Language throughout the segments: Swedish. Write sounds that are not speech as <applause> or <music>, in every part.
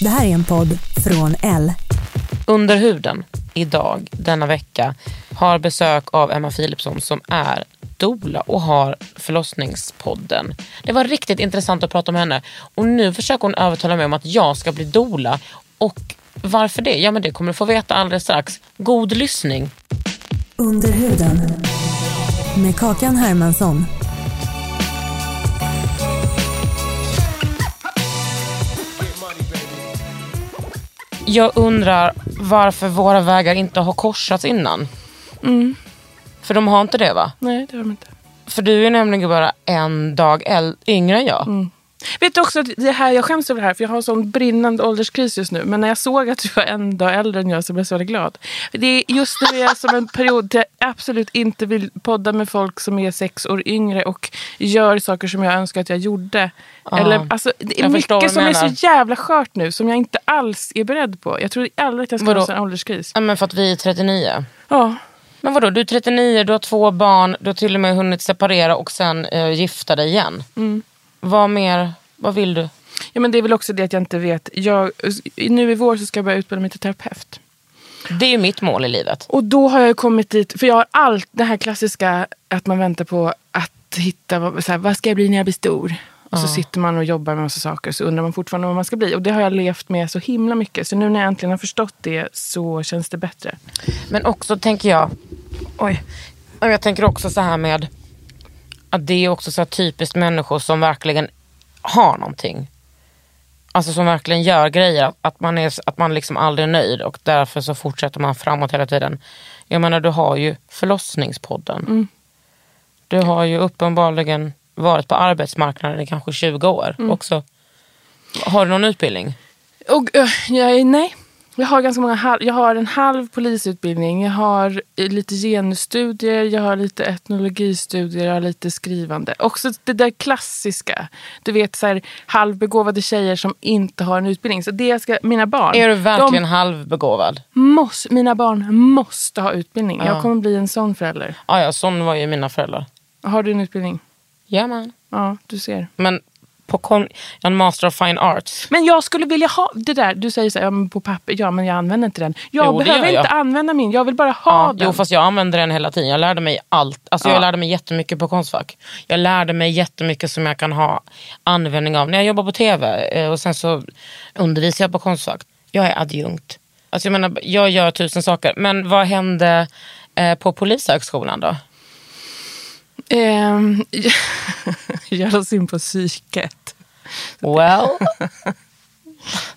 Det här är en podd från L. Under huden idag, denna vecka, har besök av Emma Philipsson som är doula och har förlossningspodden. Det var riktigt intressant att prata med henne och nu försöker hon övertala mig om att jag ska bli doula. Och varför det? Ja men det kommer du få veta alldeles strax. God lyssning. Under huden. Med Kakan Hermansson. Jag undrar varför våra vägar inte har korsats innan. För de har inte det va? Nej, det har de inte. För du är nämligen bara en dag äl- yngre än jag. Vet du också att det här, jag skäms över det här för jag har en sån brinnande ålderskris just nu. Men när jag såg att du var en dag äldre än jag så blev jag så väldigt glad. Det är just nu är jag som en period där jag absolut inte vill podda med folk som är sex år yngre och gör saker som jag önskar att jag gjorde. Eller, alltså, det är mycket som är så jävla skört nu som jag inte alls är beredd på. Jag tror aldrig att jag ska ha en sån ålderskris. Ja, men för att vi är 39. Ja. Men vadå, du är 39, du har två barn, du har till och med hunnit separera och sen eh, gifta dig igen. Vad mer, vad vill du? ja, men det är väl också det att jag inte vet. Jag, nu i vår så ska jag börja utbilda mig till terapeut. Det är ju mitt mål i livet. Och då har jag kommit dit, för jag har allt det här klassiska att man väntar på att hitta, vad- så här, vad ska jag bli när jag blir stor? Och så sitter man och jobbar med massa saker så undrar man fortfarande vad man ska bli. Och det har jag levt med så himla mycket. Så nu när jag äntligen har förstått det så känns det bättre. Men också tänker jag, oj, Och jag tänker också så här med att det är också så typiskt människor som verkligen har någonting. Alltså som verkligen gör grejer, att- man, är, att man liksom aldrig är nöjd och därför så fortsätter man framåt hela tiden. Jag menar du har ju förlossningspodden. Du har ju uppenbarligen varit på arbetsmarknaden i kanske 20 år också. Har du någon utbildning? Och, uh, nej, jag har ganska många halv, Jag har en halv polisutbildning. Jag har eh, lite genusstudier, jag har lite etnologistudier, jag har lite skrivande. Också det där klassiska. Du vet så här, halvbegåvade tjejer som inte har en utbildning. Så det ska, mina barn. Är du verkligen halvbegåvad? måste, mina barn måste ha utbildning. Ja. Jag kommer bli en sån förälder. Ja, ja, sån var ju mina föräldrar. Har du en utbildning? Jajamän. Ja, du ser. Men på kon- jag har en master of fine arts. Men jag skulle vilja ha det där. Du säger så här, ja, men på papper. Ja, men jag använder inte den. Jag Jo, behöver gör jag. inte använda min. Jag vill bara ha Ja, den. jo, fast jag använde den hela tiden. Jag lärde mig allt. Alltså, Ja. Jag lärde mig jättemycket på Konstfack. Jag lärde mig jättemycket som jag kan ha användning av när jag jobbar på tv. eh, Och sen så undervisar jag på Konstfack. Jag är adjunkt. Alltså, jag, menar, jag gör tusen saker. Men vad hände eh, på Polishögskolan då? Ehm, <laughs> jag lades in på psyket. Well, <laughs>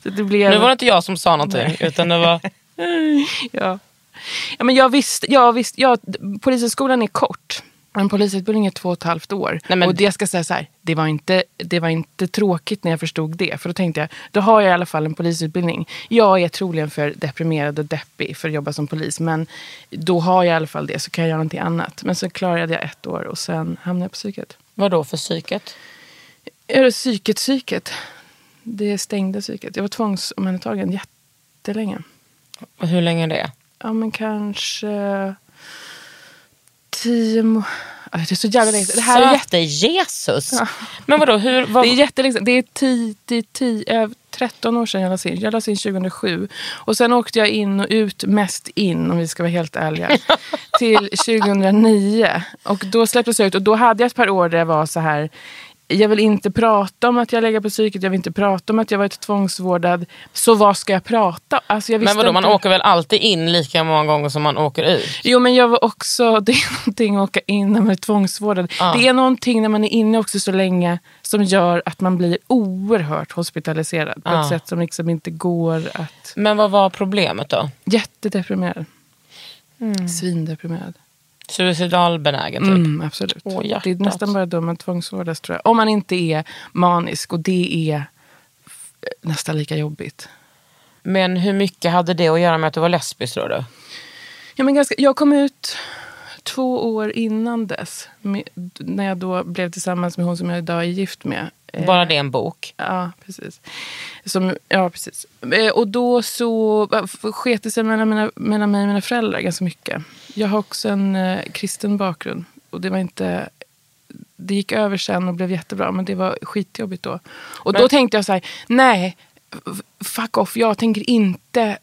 Så det blev, nu var det inte jag som sa någonting. Utan det var... <laughs> ja. Ja, men jag visste, jag visste ja, Polishögskolan är kort. En polisutbildning är två och ett halvt år. Nej, men- Och det ska säga så här, det var, inte, det var inte tråkigt när jag förstod det. För då tänkte jag, då har jag i alla fall en polisutbildning. Jag är troligen för deprimerad och deppig för att jobba som polis. Men då har jag i alla fall det, så kan jag göra någonting annat. Men så klarade jag ett år och sen hamnade jag på psyket. Vad då för psyket? Är det psyket, psyket? Det stängde psyket. Jag var tvångsomhändertagen jättelänge. Och hur länge är det? Ja, men kanske tio må- Ja, Det är så jävla länge. Det här är, jätte... Jesus! Men vadå, hur... Vad... det är jättelänge. Det är tio, tio, tio, 13 år sedan jag lades in. Jag lades in 2007. Och sen åkte jag in och ut, mest in om vi ska vara helt ärliga, <laughs> till 2009. Och då släpptes jag ut och då hade jag ett par år där jag var så här jag vill inte prata om att jag lägger på psyket, jag vill inte prata om att jag varit tvångsvårdad. Så vad ska jag prata alltså jag Men vadå, man inte- åker väl alltid in lika många gånger som man åker ut? Jo men jag var också, <laughs> det är någonting att åka in när man är tvångsvårdad. Ja. Det är någonting när man är inne också så länge som gör att man blir oerhört hospitaliserad. På Ja. ett sätt som liksom inte går att... Men vad var problemet då? Jättedeprimerad. Svindeprimerad. Suicidalbenägen typ? Mm, absolut. Åh, det är nästan bara då man tvångsvårdas tror jag. Om man inte är manisk och det är nästan lika jobbigt. Men hur mycket hade det att göra med att du var lesbisk tror du? Ja, men ganska, jag kom ut två år innan dess. Med, när jag då blev tillsammans med hon som jag idag är gift med. Eh, Bara det är en bok? Ja, precis. Som, ja, precis. Eh, Och då så sket det sig mellan, mina, mellan mig och mina föräldrar ganska mycket. Jag har också en eh, kristen bakgrund. Och det var inte... Det gick över sen och blev jättebra, men det var skitjobbigt då. Och då Men- tänkte jag så här, nej, fuck off, jag tänker inte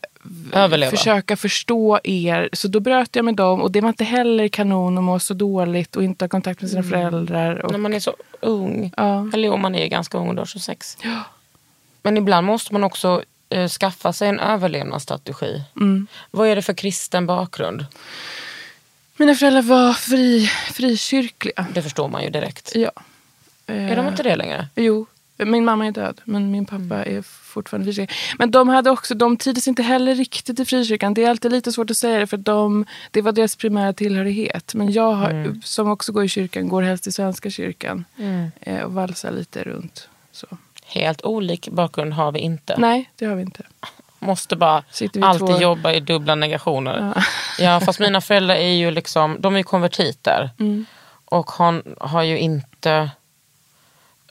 Överleva. försöka förstå er. Så då bröt jag med dem och det var inte heller kanon att må så dåligt och inte ha kontakt med sina föräldrar. Och, När man är så ung. Ja. Eller jo, man är ganska ung då, 26. Men ibland måste man också eh, skaffa sig en överlevnadsstrategi. Mm. Vad är det för kristen bakgrund? Mina föräldrar var fri, frikyrkliga. Det förstår man ju direkt. Ja. Är de inte det längre? Jo, min mamma är död men min pappa är fortfarande frikyrka. Men de hade också, de trivdes inte heller riktigt i frikyrkan. Det är alltid lite svårt att säga det för de, det var deras primära tillhörighet. Men jag har, som också går i kyrkan går helst i Svenska kyrkan. Eh, och valsar lite runt. Så. Helt olik bakgrund har vi inte. Nej, det har vi inte. Måste bara alltid två- jobba i dubbla negationer. <laughs> Ja. fast mina föräldrar är ju liksom, de är ju konvertiter. Mm. Och hon har ju inte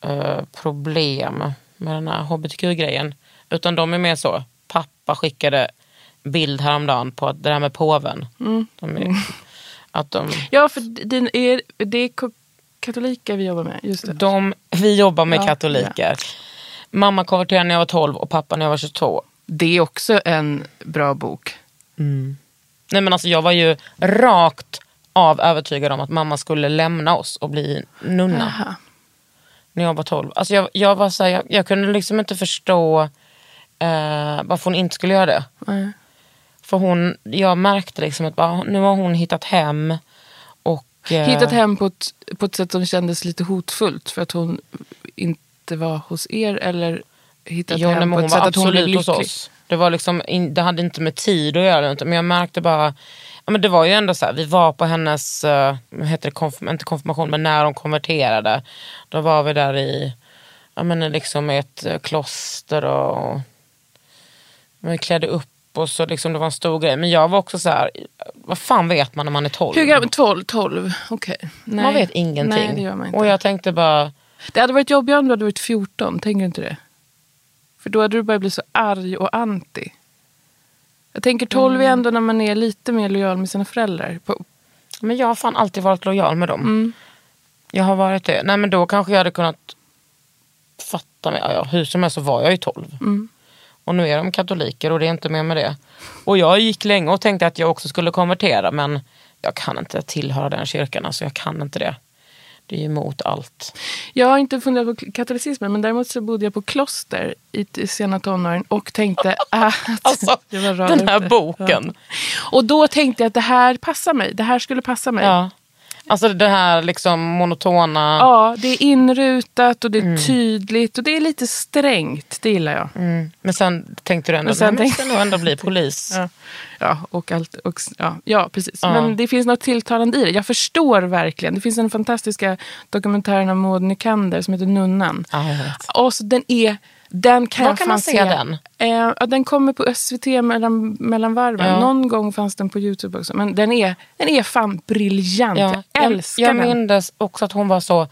eh, problem med den här hbtq-grejen. Utan de är mer så, pappa skickade bild häromdagen på att det där med påven. Mm. De är, att de, Ja, för det är, det katoliker vi jobbar med. Just det. de, vi jobbar med Ja, katoliker. Mamma konverterade när jag var 12 och pappa när jag var 22. Det är också en bra bok. Nej men alltså jag var ju rakt av övertygad om att mamma skulle lämna oss och bli nunna. Aha. När jag var 12. Alltså jag, jag, var så här, jag, jag kunde liksom inte förstå eh, varför hon inte skulle göra det. Nej. För hon, jag märkte liksom att bara, nu har hon hittat hem. Och, Hittat hem på ett, på ett sätt som kändes lite hotfullt för att hon inte var hos er eller hittat Jo, hem på ett sätt att hon blev lycklig. oss. Det, var liksom, det hade inte med tid att göra, men jag märkte bara, ja, men det var ju ändå så här, vi var på hennes, uh, heter det, konfirm, inte konfirmation, men när hon konverterade. Då var vi där i, ja men liksom ett eh, kloster och vi klädde upp och liksom, det var en stor grej. Men jag var också så här, vad fan vet man när man är 12? Hur gammal? 12? 12? Okej. Nej. Man vet ingenting. Nej, det gör man inte. Och jag tänkte bara, Det hade varit jobbigare om du hade varit 14, tänker du inte det? För då hade du börjat bli så arg och anti. Jag tänker 12 Mm. är ändå när man är lite mer lojal med sina föräldrar. Men jag har fan alltid varit lojal med dem. Mm. Jag har varit det. Nej men då kanske jag hade kunnat fatta mig. Ja, hur som helst så var jag ju 12. Mm. Och nu är de katoliker och det är inte mer med det. Och jag gick länge och tänkte att jag också skulle konvertera men jag kan inte tillhöra den kyrkan. Alltså jag kan inte det. Det är ju emot allt. Jag har inte funderat på katolicismen men däremot så bodde jag på kloster i sena tonåren och tänkte <laughs> att Alltså <laughs> den här ute. boken. Och då tänkte jag att det här passar mig. Det här skulle passa mig. Ja. Alltså det här liksom monotona. Ja, det är inrutat och det är Mm. tydligt och det är lite strängt. Det gillar jag. Mm. Men sen tänkte du ändå, men jag tänkte- nog ändå bli polis. <laughs> Ja, ja, och allt, och, ja, ja precis. Ja. Men det finns något tilltalande i det. Jag förstår verkligen. Det finns den fantastiska dokumentären av Maud Nykander som heter Nunnan. Ja. Och så den är... Den kan Var jag kan man se den? Eh, den kommer på SVT mellan, mellan varven. Ja. Någon gång fanns den på Youtube också. Men den är, den är fan briljant. Ja, jag älskar jag den. minns också att hon var så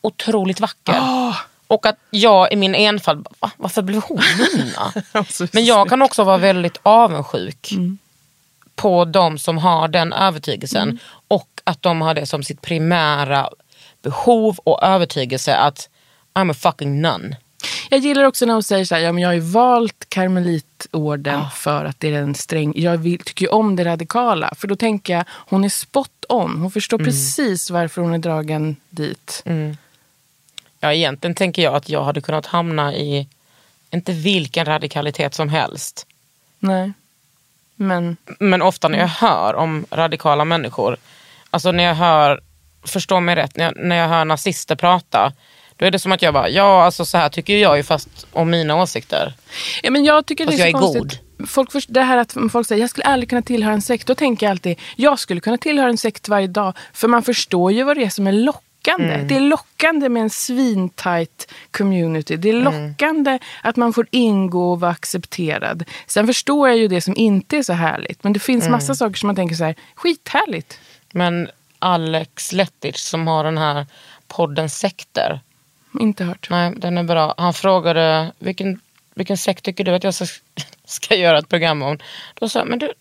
otroligt vacker. Åh! Och att jag i min enfald, "Va? varför blev hon nunna? <laughs> Men jag kan också vara väldigt avundsjuk Mm. på de som har den övertygelsen. Mm. Och att de har det som sitt primära behov och övertygelse att I'm a fucking nun. Jag gillar också när hon säger så här, ja, men jag har ju valt karmelitorden för att det är den sträng. Jag vill, tycker ju om det radikala. För då tänker jag, hon är spot on. Hon förstår Mm. precis varför hon är dragen dit. ja, egentligen tänker jag att jag hade kunnat hamna i, inte vilken radikalitet som helst. Nej. Men Men ofta när jag hör om radikala människor, alltså när jag hör, förstå mig rätt, när jag, när jag hör nazister prata, då är det som att jag bara, ja alltså så här tycker jag ju fast om mina åsikter. Ja, men jag tycker Fast det är jag är konstigt. Folk, först- det här att folk säger jag skulle aldrig kunna tillhöra en sekt. Då tänker jag alltid jag skulle kunna tillhöra en sekt varje dag. För man förstår ju vad det är som är lockande. Mm. Det är lockande med en svintight community. Det är Mm. lockande att man får ingå och vara accepterad. Sen förstår jag ju det som inte är så härligt. Men det finns Mm. massa saker som man tänker så här, skithärligt. Men Alex Lettich som har den här podden Sekter, Inte hört. nej den är bra. Han frågade vilken, vilken sekt tycker du att jag ska, <laughs> ska göra ett program om? Då sa jag, men du,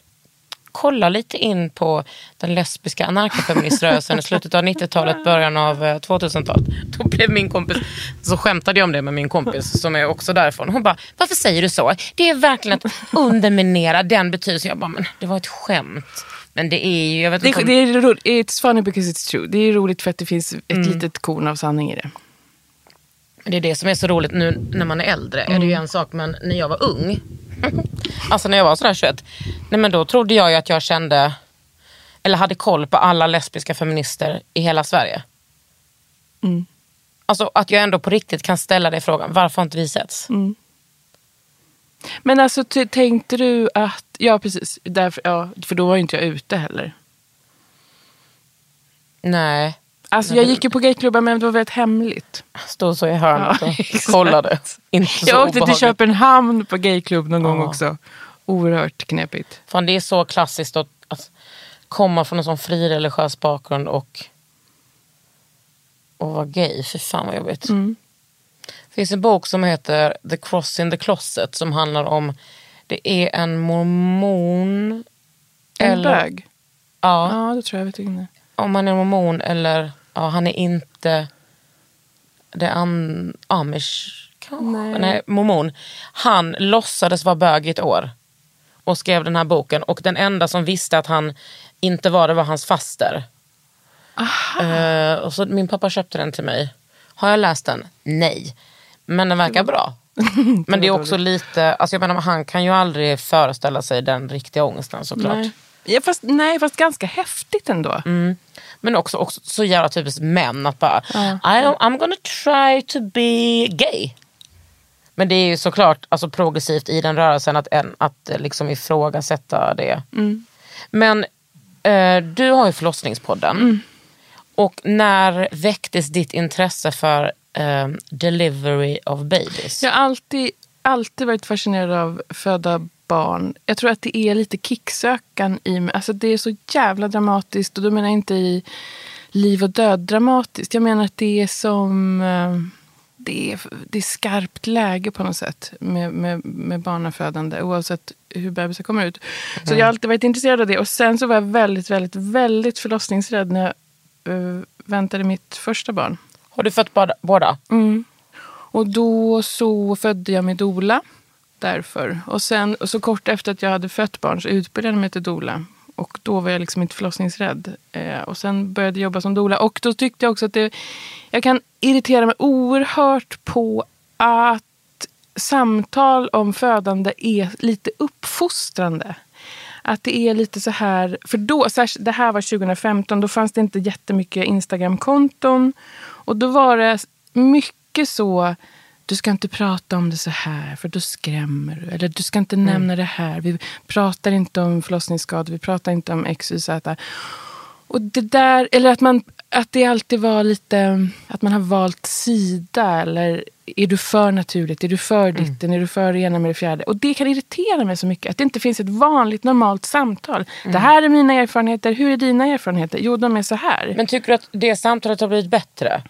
kolla lite in på den lesbiska anarkofeministrörelsen i slutet av 90-talet, början av eh, 2000-talet. <laughs> Då blev min kompis, så skämtade jag om det med min kompis som är också därifrån. Hon bara, varför säger du så? Det är verkligen att underminera den betydelsen. Jag bara, men det var ett skämt. Men det är ju, jag vet Det, inte om- det är roligt. It's funny because it's true. Det är roligt för att det finns ett Mm. litet korn av sanning i det. Det är det som är så roligt nu när man är äldre. Är det ju en sak, men när jag var ung, <laughs> alltså när jag var sådär 21, nej men då trodde jag ju att jag kände, eller hade koll på alla lesbiska feminister i hela Sverige. Alltså att jag ändå på riktigt kan ställa dig frågan, varför har inte vi setts? Men alltså tänkte du att, ja precis, därför, ja, för då var ju inte jag ute heller. Nej, Alltså jag gick ju på gayklubbar men det var väldigt hemligt. stod så i hörnet Ja, och exakt. kollade. Inte så Jag åkte till obehagligt. Köpenhamn på gayklubb någon gång Ja. också. Oerhört knepigt. Fan, det är så klassiskt att, att komma från en sån frireligiös bakgrund och, och vara gay. Fy fan vad jobbigt. Mm. Det finns en bok som heter The Cross in the Closet som handlar om, det är en mormon. En bög? Ja, Ja, det tror jag vet inte. Om han är mormon eller, ja han är inte, det an, amish kanske? Nej. Nej, mormon. Han låtsades vara bög i ett år och skrev den här boken och den enda som visste att han inte var det var hans faster. Eh, och så min pappa köpte den till mig. Har jag läst den? Nej. Men den verkar bra. <laughs> Men det är också lite, alltså jag menar han kan ju aldrig föreställa sig den riktiga ångesten såklart. Nej. Ja, fast, nej, fast ganska häftigt ändå. Mm. Men också, också så jävla typiskt män att bara, don't, I'm gonna try to be gay. Men det är ju såklart alltså, progressivt i den rörelsen att, en, att eh, liksom ifrågasätta det. Men eh, du har ju förlossningspodden. Och när väcktes ditt intresse för eh, delivery of babies? Jag har alltid, alltid varit fascinerad av födda barn. Jag tror att det är lite kicksökan i mig. Alltså det är så jävla dramatiskt. Och då menar jag inte i liv och död dramatiskt. Jag menar att det är som... eh, Det är, det är skarpt läge på något sätt med, med, med barnafödande oavsett hur bebisar kommer ut. Så jag har alltid varit intresserad av det. Och sen så var jag väldigt, väldigt, väldigt förlossningsrädd när jag eh, väntade mitt första barn. Har du fött båda? båda? Och då så födde jag med doula. Därför. Och sen och så kort efter att jag hade fött barn så utbildade jag mig till doula. Och då var jag liksom inte förlossningsrädd. Eh, och sen började jag jobba som doula. Och då tyckte jag också att det, jag kan irritera mig oerhört på att samtal om födande är lite uppfostrande. Att det är lite så här, för då, särskilt- det här var 2015, då fanns det inte jättemycket Instagram-konton. Och då var det mycket så, du ska inte prata om det så här för då skrämmer du. Eller du ska inte nämna det här, vi pratar inte om förlossningsskador, vi pratar inte om X, Y, Z. Och det där, eller att, man, att det alltid var lite, att man har valt sida. Eller är du för naturligt? Är du för ditten? Är du för det ena med det fjärde? Och det kan irritera mig så mycket. Att det inte finns ett vanligt normalt samtal. Det här är mina erfarenheter. Hur är dina erfarenheter? Jo, de är så här. Men tycker du att det samtalet har blivit bättre?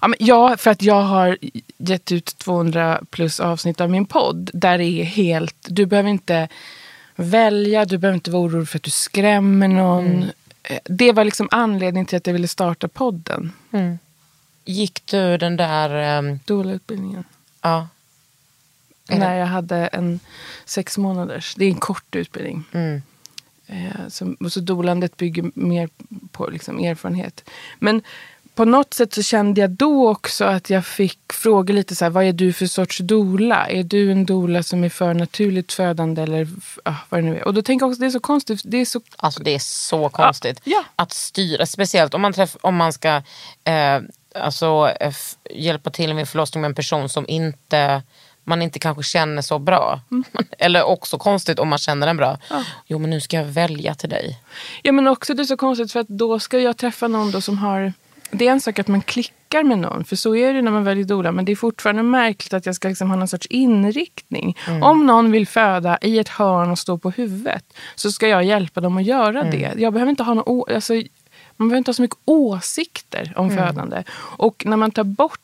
Ja, men ja, för att jag har gett ut 200 plus avsnitt av min podd. Där det är helt, du behöver inte välja, du behöver inte vara orolig för att du skrämmer någon. Eh, Det var liksom anledningen till att jag ville starta podden. Gick du den där, ehm, Doula-utbildningen. ja, När jag hade en sex månaders, det är en kort utbildning. Mm. Eh, som, och så dolandet bygger mer på liksom erfarenhet. Men på något sätt så kände jag då också att jag fick frågor lite så här, vad är du för sorts dola? Är du en dola som är för naturligt födande eller ja, vad det nu är? Och då tänker jag också, det är så konstigt. Det är så, Alltså det är så konstigt ja. att styra. Speciellt om man, träff, om man ska eh, alltså, hjälpa till vid förlossning med en person som inte man inte kanske känner så bra. <laughs> Eller också konstigt om man känner den bra. Jo men nu ska jag välja till dig. ja men också det är så konstigt för att då ska jag träffa någon som har, det är en sak att man klickar med någon, för så är det när man väljer dola, men det är fortfarande märkligt att jag ska liksom ha någon sorts inriktning. Om någon vill föda i ett hörn och stå på huvudet så ska jag hjälpa dem att göra det. Jag behöver inte ha någon, alltså, man behöver inte ha så mycket åsikter om födande. Och när man tar bort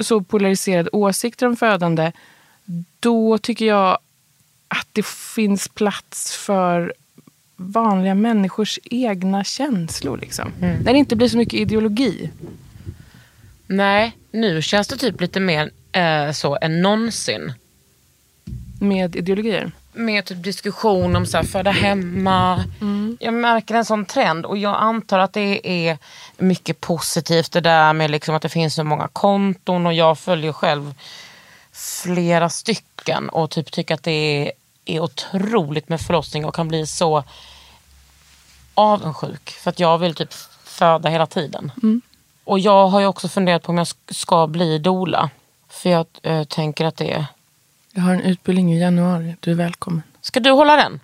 så polariserade åsikter om födande, då tycker jag att det finns plats för vanliga människors egna känslor. Liksom. När det inte blir så mycket ideologi. Nej, nu känns det typ lite mer eh, så än någonsin. med ideologier. Med typ diskussion om så här, föda hemma. Jag märker en sån trend och jag antar att det är mycket positivt det där med liksom att det finns så många konton och jag följer själv flera stycken och typ tycker att det är, är otroligt med förlossning och kan bli så avundsjuk för att jag vill typ föda hela tiden. Och jag har ju också funderat på om jag sk- ska bli dola. För jag eh, tänker att det är... Jag har en utbildning i januari. Du är välkommen. Ska du hålla den?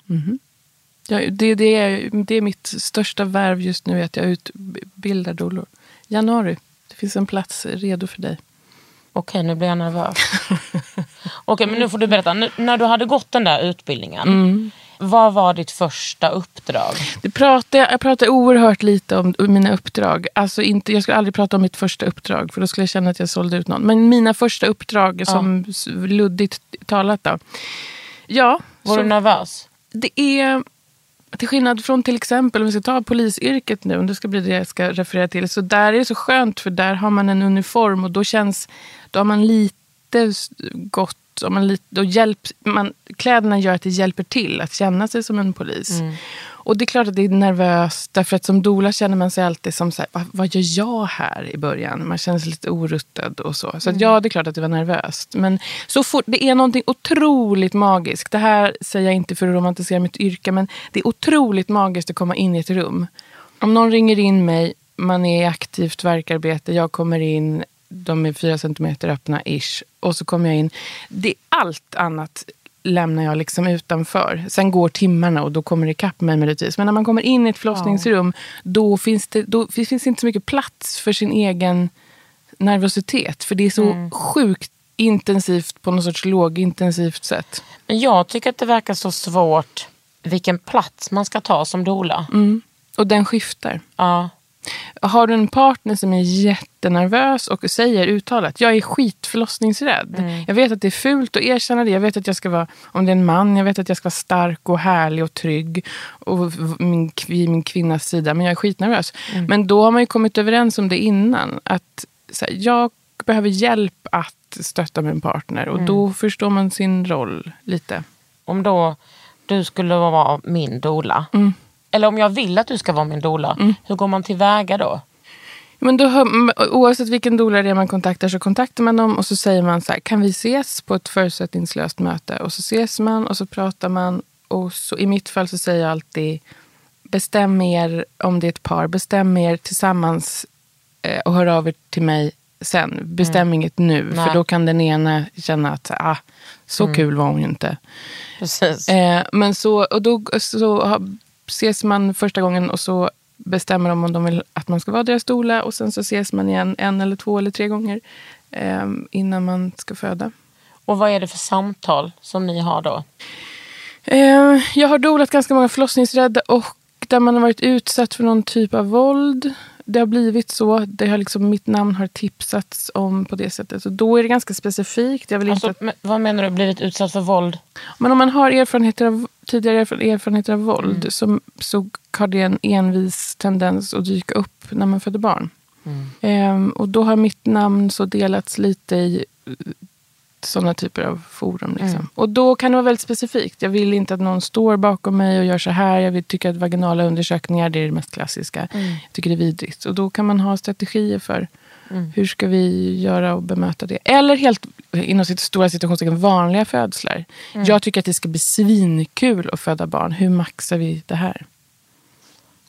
Ja, det, det, är, det är mitt största värv just nu, att jag utbildar dolor. Januari. Det finns en plats redo för dig. Okej, nu blir jag nervös. <laughs> Okej, men nu får du berätta. Nu, när du hade gått den där utbildningen, Mm. Vad var ditt första uppdrag? Det pratar, jag pratar oerhört lite om mina uppdrag. Alltså inte, jag skulle aldrig prata om mitt första uppdrag, för då skulle jag känna att jag sålde ut någon. Men mina första uppdrag, som luddigt talat då. Ja, Var så du nervös? det är... Till skillnad från till exempel, om vi ska ta polisyrket nu, om det ska bli det jag ska referera till. Så där är det så skönt, för där har man en uniform och då känns... Då har man lite s- Om man då hjälp, man, kläderna gör att det hjälper till att känna sig som en polis. Och det är klart att det är nervöst, därför att som doula känner man sig alltid som så här, vad, vad gör jag här i början? Man känner sig lite oruttad och så. Så att ja, det är klart att det var nervöst. Men så fort, det är någonting otroligt magiskt. Det här säger jag inte för att romantisera mitt yrke, men det är otroligt magiskt att komma in i ett rum. Om någon ringer in mig, man är i aktivt verkarbete, jag kommer in, de är fyra centimeter öppna ish. Och så kommer jag in. Det, allt annat lämnar jag liksom utanför. Sen går timmarna och då kommer det ikapp mig möjligtvis. Men när man kommer in i ett förlossningsrum, då, finns det, då finns inte så mycket plats för sin egen nervositet. För det är så sjukt intensivt på något sorts lågintensivt sätt. Men jag tycker att det verkar så svårt vilken plats man ska ta som dola. Mm. Och den skiftar. Ja. Har du en partner som är jättenervös och säger uttalat jag är skitförlossningsrädd. Jag vet att det är fult att erkänna det. Jag vet att jag ska vara, om det är en man, jag vet att jag ska vara stark och härlig och trygg. Och min, vid min kvinnas sida. Men jag är skitnervös. Men då har man ju kommit överens om det innan. Att här, jag behöver hjälp att stötta min partner. Och då förstår man sin roll lite. Om då du skulle vara min dola. Mm. Eller om jag vill att du ska vara min dola. Hur går man tillväga då? Men då, oavsett vilken doula det är man kontaktar så kontaktar man dem och så säger man så här, kan vi ses på ett förutsättningslöst möte? Och så ses man och så pratar man. Och så, I mitt fall så säger jag alltid, bestäm er om det är ett par, bestäm er tillsammans eh, och hör av er till mig sen. Bestäm inget nu, Nej. för då kan den ena känna att ah, så kul var hon ju inte. Precis. Eh, men så, och då så ses man första gången och så bestämmer de om de vill att man ska vara deras doula. Och sen så ses man igen en eller två eller tre gånger eh, innan man ska föda. Och vad är det för samtal som ni har då? Eh, jag har dolat ganska många förlossningsrädda och där man har varit utsatt för någon typ av våld. Det har blivit så. Det har liksom, mitt namn har tipsats om på det sättet. Så då är det ganska specifikt. Jag vill inte Alltså, men, vad menar du? Blivit utsatt för våld? Men om man har erfarenheter av, tidigare erfaren- erfarenheter av våld så, så har det en envis tendens att dyka upp när man föder barn. Ehm, och då har mitt namn så delats lite i sådana typer av forum. Liksom. Och då kan det vara väldigt specifikt. Jag vill inte att någon står bakom mig och gör så här. Jag vill tycka att vaginala undersökningar det är det mest klassiska. Jag tycker det är vidrigt. Och då kan man ha strategier för hur ska vi göra och bemöta det. Eller helt inom sitt stora situationstecken vanliga födslar. Jag tycker att det ska bli svinkul att föda barn. Hur maxar vi det här?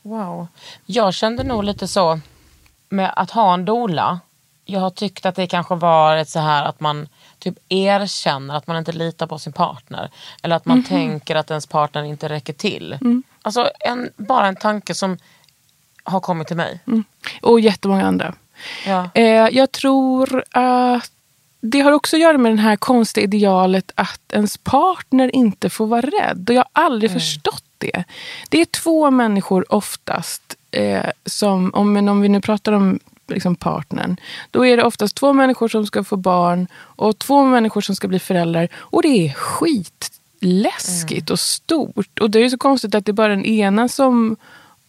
Wow. Jag kände nog lite så med att ha en dola. Jag har tyckt att det kanske var ett så här att man typ erkänner att man inte litar på sin partner. Eller att man tänker att ens partner inte räcker till. Alltså en, bara en tanke som har kommit till mig. Och jättemånga andra. Ja. Eh, jag tror att det har också att göra med det här konstiga idealet att ens partner inte får vara rädd. Och jag har aldrig förstått det. Det är två människor oftast, eh, som, om, men om vi nu pratar om liksom partnern, då är det oftast två människor som ska få barn och två människor som ska bli föräldrar. Och det är skitläskigt och stort. Och det är så konstigt att det är bara den ena som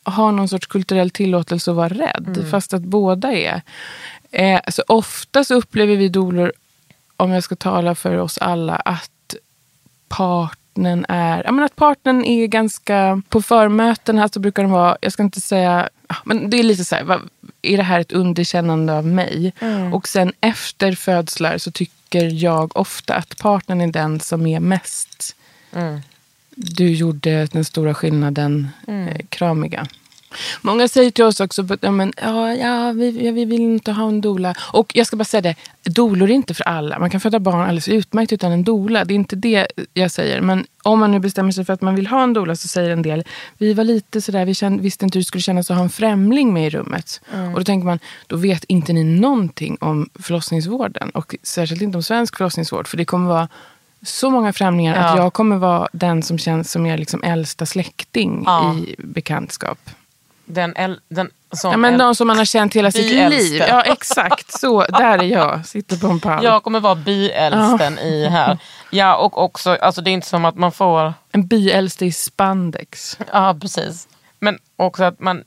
har någon sorts kulturell tillåtelse att vara rädd. Fast att båda är. Eh, så ofta så upplever vi dolor, om jag ska tala för oss alla, att partnern är, ja, men att partnern är ganska, på förmöten här så brukar de vara, jag ska inte säga, men det är lite så här, är det här ett underkännande av mig? Och sen efter födslar så tycker jag ofta att partnern är den som är mest, du gjorde den stora skillnaden, eh, kramiga. Många säger till oss också att ja, men, ja, ja, vi, ja, vi vill inte ha en dola. Och jag ska bara säga det, dolor är inte för alla. Man kan föda barn alldeles utmärkt utan en dola. Det är inte det jag säger. Men om man nu bestämmer sig för att man vill ha en dola så säger en del, vi var lite sådär, vi kände, visste inte hur det skulle kännas att ha en främling med i rummet. Och då tänker man, då vet inte ni någonting om förlossningsvården. Och särskilt inte om svensk förlossningsvård. För det kommer vara så många främlingar att Ja. jag kommer vara den som känns som er liksom äldsta släkting Ja. i bekantskap. Den, el, den, som Ja, men de som man har känt hela sitt liv. Ja, exakt. Så, där är jag. Sitter på en pall. jag kommer vara byäldsten i här. Ja och också, alltså det är inte som att man får En byäldste i spandex. Ja, precis. Men också att man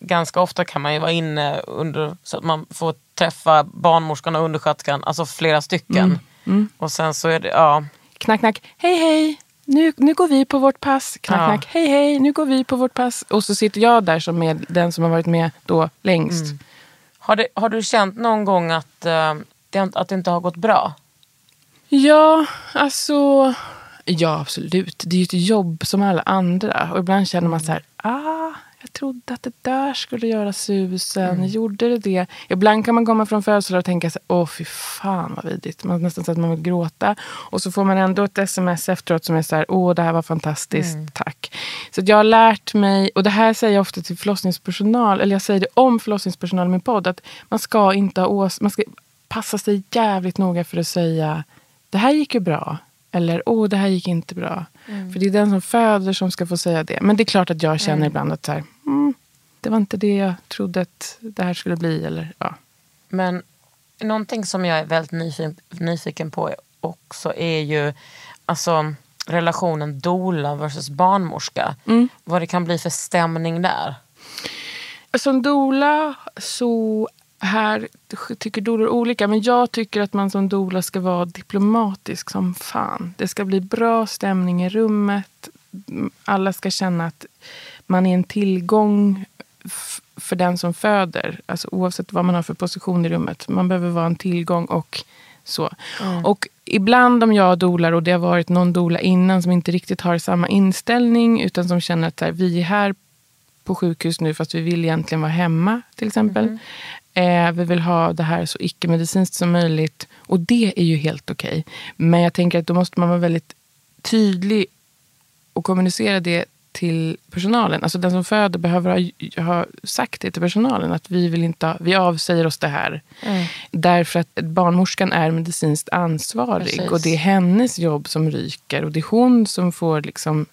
ganska ofta kan man ju vara inne under så att man får träffa barnmorskan och undersköterskan, alltså flera stycken. Och sen så är det, ja. Knack, knack. Hej, hej. Nu, nu går vi på vårt pass. Knack, Ja. knack. Hej, hej. Nu går vi på vårt pass. Och så sitter jag där som är den som har varit med då längst. Har, det, har du känt någon gång att, eh, det, att det inte har gått bra? Ja, alltså... Ja, absolut. Det är ju ett jobb som alla andra. Och ibland känner man så här, ah, jag trodde att det där skulle göra susen. Gjorde det det? Ibland kan man komma från födelsedag och tänka så åh fy fan vad vidrigt. Man nästan så att man vill gråta. Och så får man ändå ett sms efteråt som är så här, åh det här var fantastiskt, tack. Så jag har lärt mig, och det här säger jag ofta till förlossningspersonal, eller jag säger det om förlossningspersonal i min podd, att man ska inte ha ås- man ska passa sig jävligt noga för att säga, det här gick ju bra. Eller, åh, det här gick inte bra. För det är den som föder som ska få säga det. Men det är klart att jag känner ibland att så här, mm, det var inte det jag trodde att det här skulle bli. Eller, ja. Men någonting som jag är väldigt nyfiken, nyfiken på också är ju alltså, relationen doula versus barnmorska. Vad det kan bli för stämning där. Som doula så här tycker doulor olika. Men jag tycker att man som doula ska vara diplomatisk som fan. Det ska bli bra stämning i rummet. Alla ska känna att man är en tillgång för den som föder. Alltså oavsett vad man har för position i rummet. Man behöver vara en tillgång och så. Och ibland om jag dolar och det har varit någon dola innan som inte riktigt har samma inställning utan som känner att här, vi är här på sjukhus nu fast vi vill egentligen vara hemma till exempel. Eh, vi vill ha det här så icke-medicinskt som möjligt. Och det är ju helt okej. Men jag tänker att då måste man vara väldigt tydlig och kommunicera det till personalen. Alltså den som föder behöver ha, ha sagt det till personalen. Att vi, vill inte ha, vi avsäger oss det här. Därför att barnmorskan är medicinskt ansvarig. Precis. Och det är hennes jobb som ryker. Och det är hon som får liksom,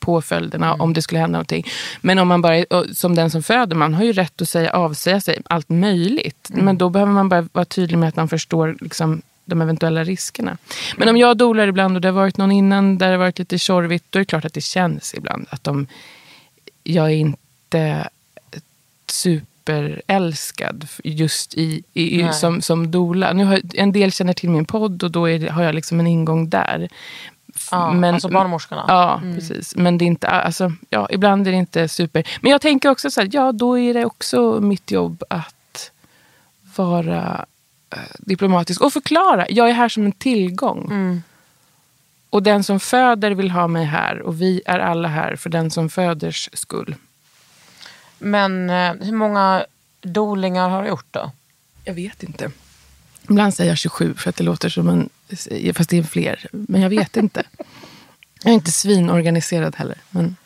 påföljderna om det skulle hända någonting. Men om man bara, som den som föder, man har ju rätt att säga avsäga sig allt möjligt. Men då behöver man bara vara tydlig med att man förstår liksom, de eventuella riskerna. Men om jag dolar ibland och det har varit någon innan där det har varit lite tjorvigt, då är det klart att det känns ibland att de, jag är inte superälskad just i, i, i, som, som doula. Nu har, en del känner till min podd och då är har jag liksom en ingång där. Ja, alltså barnmorskorna. Ja, precis. Men det är inte, alltså, ja, ibland är det inte super. Men jag tänker också så här, ja då är det också mitt jobb att vara eh, diplomatisk och förklara. Jag är här som en tillgång. Och den som föder vill ha mig här och vi är alla här för den som föders skull. Men eh, hur många dolingar har du gjort då? Jag vet inte. Ibland säger jag 27 för att det låter som en... Fast det är fler. Men jag vet inte. Jag är inte svinorganiserad heller. Men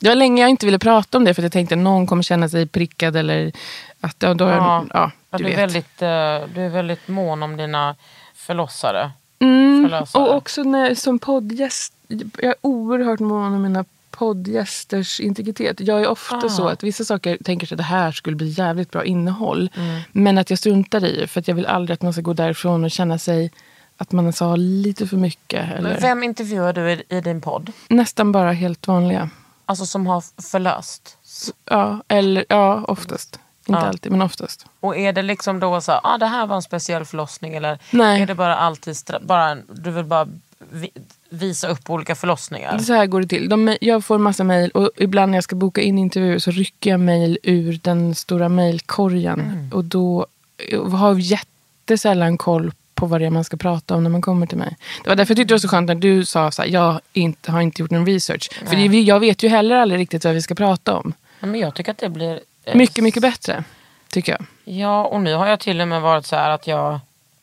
det var länge jag inte ville prata om det för jag tänkte att någon kommer känna sig prickad eller att... Ja, då, ja, ja, du du, är väldigt, eh, du är väldigt mån om dina förlossare. Mm, och också när, som poddgäst. Jag är oerhört mån om mina poddgästers integritet. Jag är ofta Ah. så att vissa saker tänker sig att det här skulle bli jävligt bra innehåll. Mm. Men att jag struntar i det för att jag vill aldrig att man ska gå därifrån och känna sig att man sa lite för mycket. Eller vem intervjuar du i, i din podd? Nästan bara helt vanliga. Alltså som har förlöst? Ja, eller, ja oftast. Inte Ja. alltid, men oftast. Och är det liksom då så ah, det här var en speciell förlossning eller Nej. är det bara alltid bara, du vill bara vi, visa upp olika förlossningar? Så här går det till. De, jag får en massa mejl och ibland när jag ska boka in intervjuer så rycker jag mejl ur den stora mejlkorgen. Mm. Och då har jag jättesällan koll på vad det är man ska prata om när man kommer till mig. Det var därför jag tyckte det var så skönt när du sa så här, jag inte, har inte gjort någon research. För det, jag vet ju heller aldrig riktigt vad vi ska prata om. Men jag tycker att det blir... eh, Mycket, mycket bättre. Tycker jag. Ja, och nu har jag till och med varit så här att jag...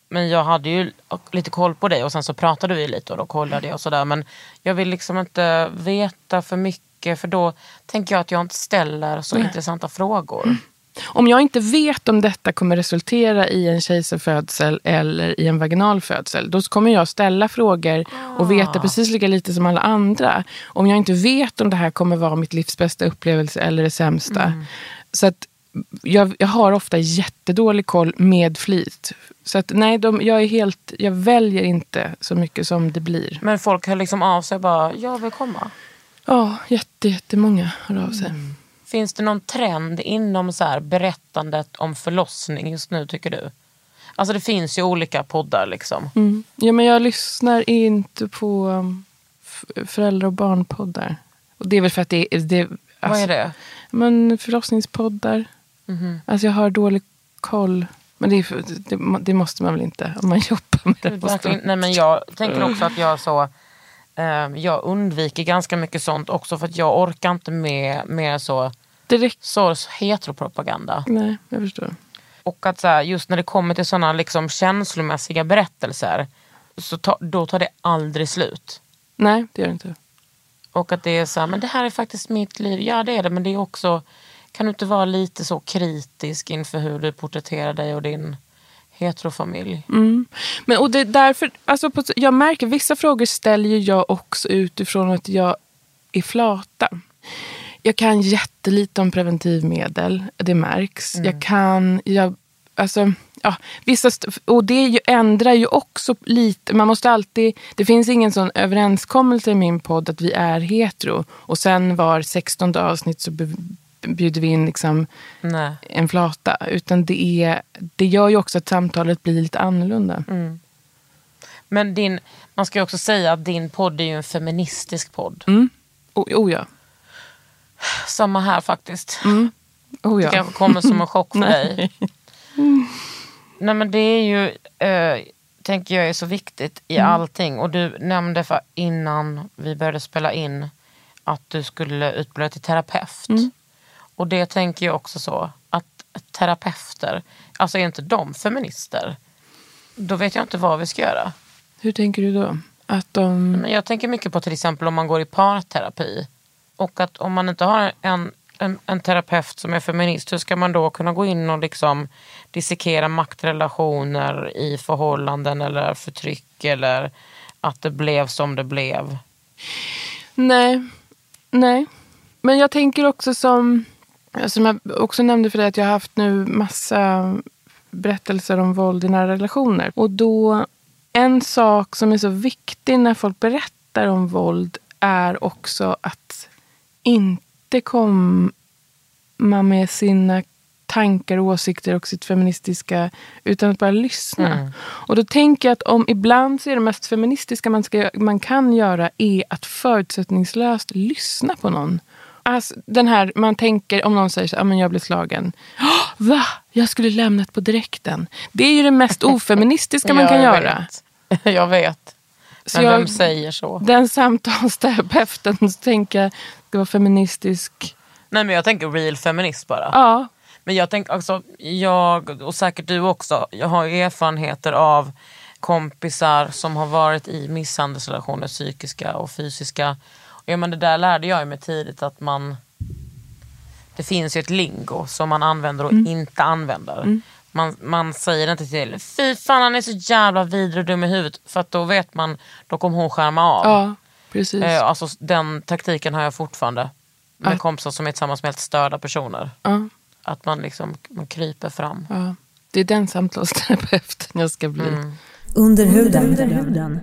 Men jag hade ju lite koll på dig och sen så pratade vi lite och då kollade jag och sådär. Men jag vill liksom inte veta för mycket för då tänker jag att jag inte ställer så intressanta frågor. Om jag inte vet om detta kommer resultera i en kejsarfödsel eller i en vaginalfödsel, då kommer jag ställa frågor och veta precis lika lite som alla andra. Om jag inte vet om det här kommer vara mitt livs bästa upplevelse eller det sämsta. Så att jag, jag har ofta jättedålig koll med flit. Så att nej, de, jag, är helt, jag väljer inte så mycket som det blir. Men folk hör liksom av sig bara, jag vill komma. Ja, jätte, jättemånga hör av sig. Finns det någon trend inom så här berättandet om förlossning just nu tycker du? Alltså det finns ju olika poddar liksom. Mm. Ja, men jag lyssnar inte på um, föräldrar och barnpoddar. Och det är väl för att det är... Det, Vad alltså, är det? Men förlossningspoddar. Alltså jag har dålig koll. Men det, är det, det måste man väl inte om man <laughs> jobbar med det. Måste. Nej, men jag tänker också att jag så jag undviker ganska mycket sånt också för att jag orkar inte med, med så Direkt. sorts heteropropaganda. Nej, jag förstår. Och att så här, just när det kommer till sådana liksom känslomässiga berättelser så ta, då tar det aldrig slut. Nej, det gör det inte. Och att det är så här, men det här är faktiskt mitt liv. Ja det är det men det är också, kan du inte vara lite så kritisk inför hur du porträtterar dig och din heterofamilj? Mm. Men, och det är därför, alltså på, jag märker vissa frågor ställer jag också utifrån att jag är flata. Jag kan jättelite om preventivmedel, det märks. Jag kan, jag, alltså, ja, vissa, och det ju, ändrar ju också lite. Man måste alltid, det finns ingen sån överenskommelse i min podd att vi är hetero. Och sen var 16 avsnitt så bjuder vi in liksom Nej. en flata. Utan det, är, det gör ju också att samtalet blir lite annorlunda. Men din, man ska ju också säga att din podd är ju en feministisk podd. Mm. Oh, oh ja. Samma här faktiskt. Oh Det ja. kanske kommer som en chock för <laughs> dig. Nej. Nej men det är ju, eh, tänker jag är så viktigt i Mm. allting. Och du nämnde för innan vi började spela in att du skulle utbilda till terapeut. Mm. Och det tänker jag också så, att terapeuter, alltså är inte de feminister? Då vet jag inte vad vi ska göra. Hur tänker du då? Att de... Jag tänker mycket på till exempel om man går i parterapi. Och att om man inte har en, en, en terapeut som är feminist, hur ska man då kunna gå in och liksom dissekera maktrelationer i förhållanden eller förtryck eller att det blev som det blev? Nej. Nej. Men jag tänker också som, som jag också nämnde för dig, att jag har haft nu massa berättelser om våld i nära relationer. Och då, en sak som är så viktig när folk berättar om våld är också att inte komma med sina tankar och åsikter och sitt feministiska utan att bara lyssna. Mm. Och då tänker jag att om ibland så är det mest feministiska man, ska, man kan göra är att förutsättningslöst lyssna på någon. Alltså, den här, man tänker om någon säger så, ah, men jag blev slagen. "Åh, Va? Jag skulle lämnat på direkten. Det är ju det mest ofeministiska <laughs> man kan jag göra. Vet. <laughs> Jag vet. Så Men jag- vem säger så? Den samtalsterapeuten tänker jag ska vara feministisk. Nej men jag tänker real feminist bara. Ja, Men jag tänker också, jag och säkert du också, jag har erfarenheter av kompisar som har varit i misshandelsrelationer, psykiska och fysiska. Ja, men det där lärde jag mig tidigt att man det finns ju ett lingo som man använder och inte använder. Man, man säger inte till fy fan han är så jävla vidrig och dum i huvudet för att då vet man, då kommer hon skärma av. ja precis. Eh, alltså, den taktiken har jag fortfarande med Ja. kompisar som är tillsammans med helt störda personer. Ja, Att man liksom man kryper fram. ja. Det är den samtalsterapeuten jag ska bli. Mm. Under huden.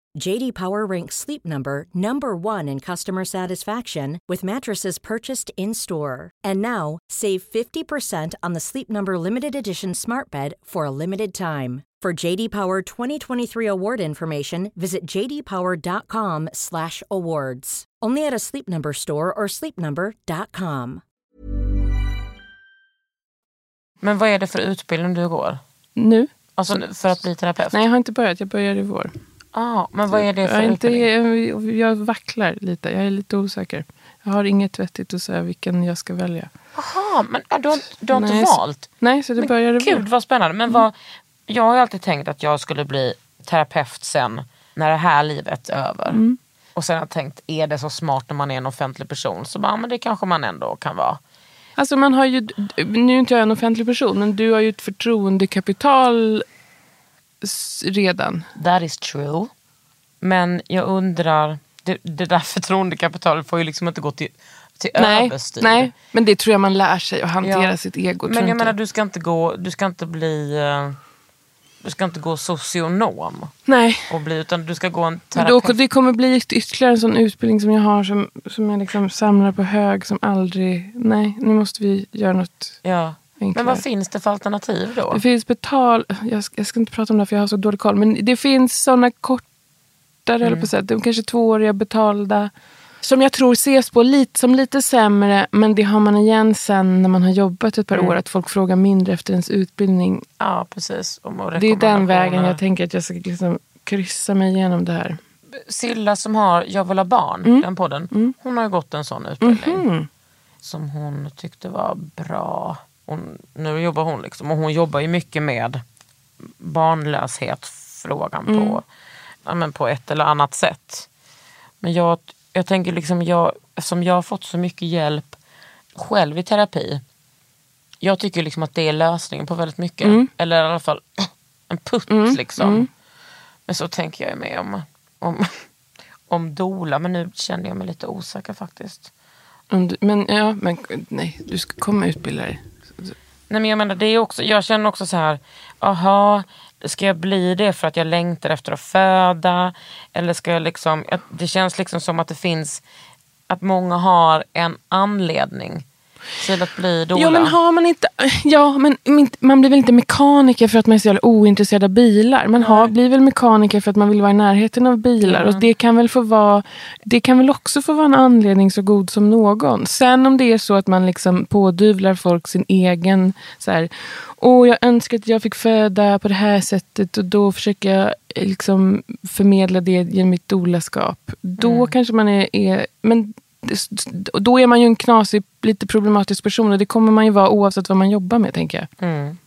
JD Power ranks Sleep Number number 1 in customer satisfaction with mattresses purchased in-store. And now, save 50% on the Sleep Number limited edition Smart Bed for a limited time. For JD Power 2023 award information, visit jdpower.com/awards. Only at a Sleep Number store or sleepnumber.com. Men vad är det för utbildning du går? Nu? Alltså för att bli terapeut? Nej, jag har inte börjat. Jag börjar i vår. Ah, men vad är det jag, för är inte, jag, jag vacklar lite. Jag är lite osäker. Jag har inget vettigt att säga vilken jag ska välja. Jaha, men du har, du har inte Nej, så- valt? Nej, så det Men börjar i Gud vad spännande. Men vad, jag har ju alltid tänkt att jag skulle bli terapeut sen när det här livet är över. Mm. Och sen har jag tänkt, är det så smart när man är en offentlig person? Så bara, men det kanske man ändå kan vara. Alltså man har ju, nu är inte jag en offentlig person, men du har ju ett förtroendekapital redan. That is true. Men jag undrar, det, det där <laughs> förtroendekapitalet får ju liksom inte gå till, till Nej, överstyr. nej, men det tror jag man lär sig att hantera Ja. sitt ego. Men jag inte. menar du ska inte gå, du ska inte bli, eh, du ska inte gå socionom. Nej, Och bli, utan du ska gå en men då, terapeut. det kommer bli ytterligare en sån utbildning som jag har som, som jag liksom samlar på hög som aldrig... Nej, nu måste vi göra något Ja. Enklare. Men vad finns det för alternativ då? Det finns betal... Jag ska, jag ska inte prata om det för jag har så dålig koll. Men det finns såna kortare, eller på säga, de kanske tvååriga betalda. Som jag tror ses på lite, som lite sämre. Men det har man igen sen när man har jobbat ett par år. Att folk frågar mindre efter ens utbildning. Ja precis. Om Det är den vägen jag tänker att jag ska liksom kryssa mig igenom det här. Silla som har Jag vill ha barn, Mm. den podden. Hon har ju gått en sån utbildning. Mhm. Som hon tyckte var bra. Hon, nu jobbar hon liksom, och hon jobbar ju mycket med barnlöshetsfrågan Mm. på, ja, men på ett eller annat sätt. Men jag, jag tänker liksom, jag, eftersom jag har fått så mycket hjälp själv i terapi. Jag tycker liksom att det är lösningen på väldigt mycket. Mm. Eller i alla fall <clears throat> en putt liksom. Men så tänker jag med om, om, <laughs> om dola, men nu känner jag mig lite osäker faktiskt. Men ja, men nej, du ska komma utbilda dig. Nej men jag menar det är också, jag känner också så här, aha, ska jag bli det för att jag längtar efter att föda? Eller ska jag liksom, det känns liksom som att det finns, att många har en anledning till att bli doula? Ja men har man inte, ja men man blir väl inte mekaniker för att man är så jävla ointresserad av bilar. Man har, blir väl mekaniker för att man vill vara i närheten av bilar. Och det kan väl få vara, det kan väl också få vara en anledning så god som någon. Sen om det är så att man liksom pådyvlar folk sin egen, så här, åh jag önskar att jag fick föda på det här sättet och då försöker jag eh, liksom förmedla det genom mitt doulaskap. Då kanske man är, är men då är man ju en knasig, lite problematisk person och det kommer man ju vara oavsett vad man jobbar med tänker jag. Mm.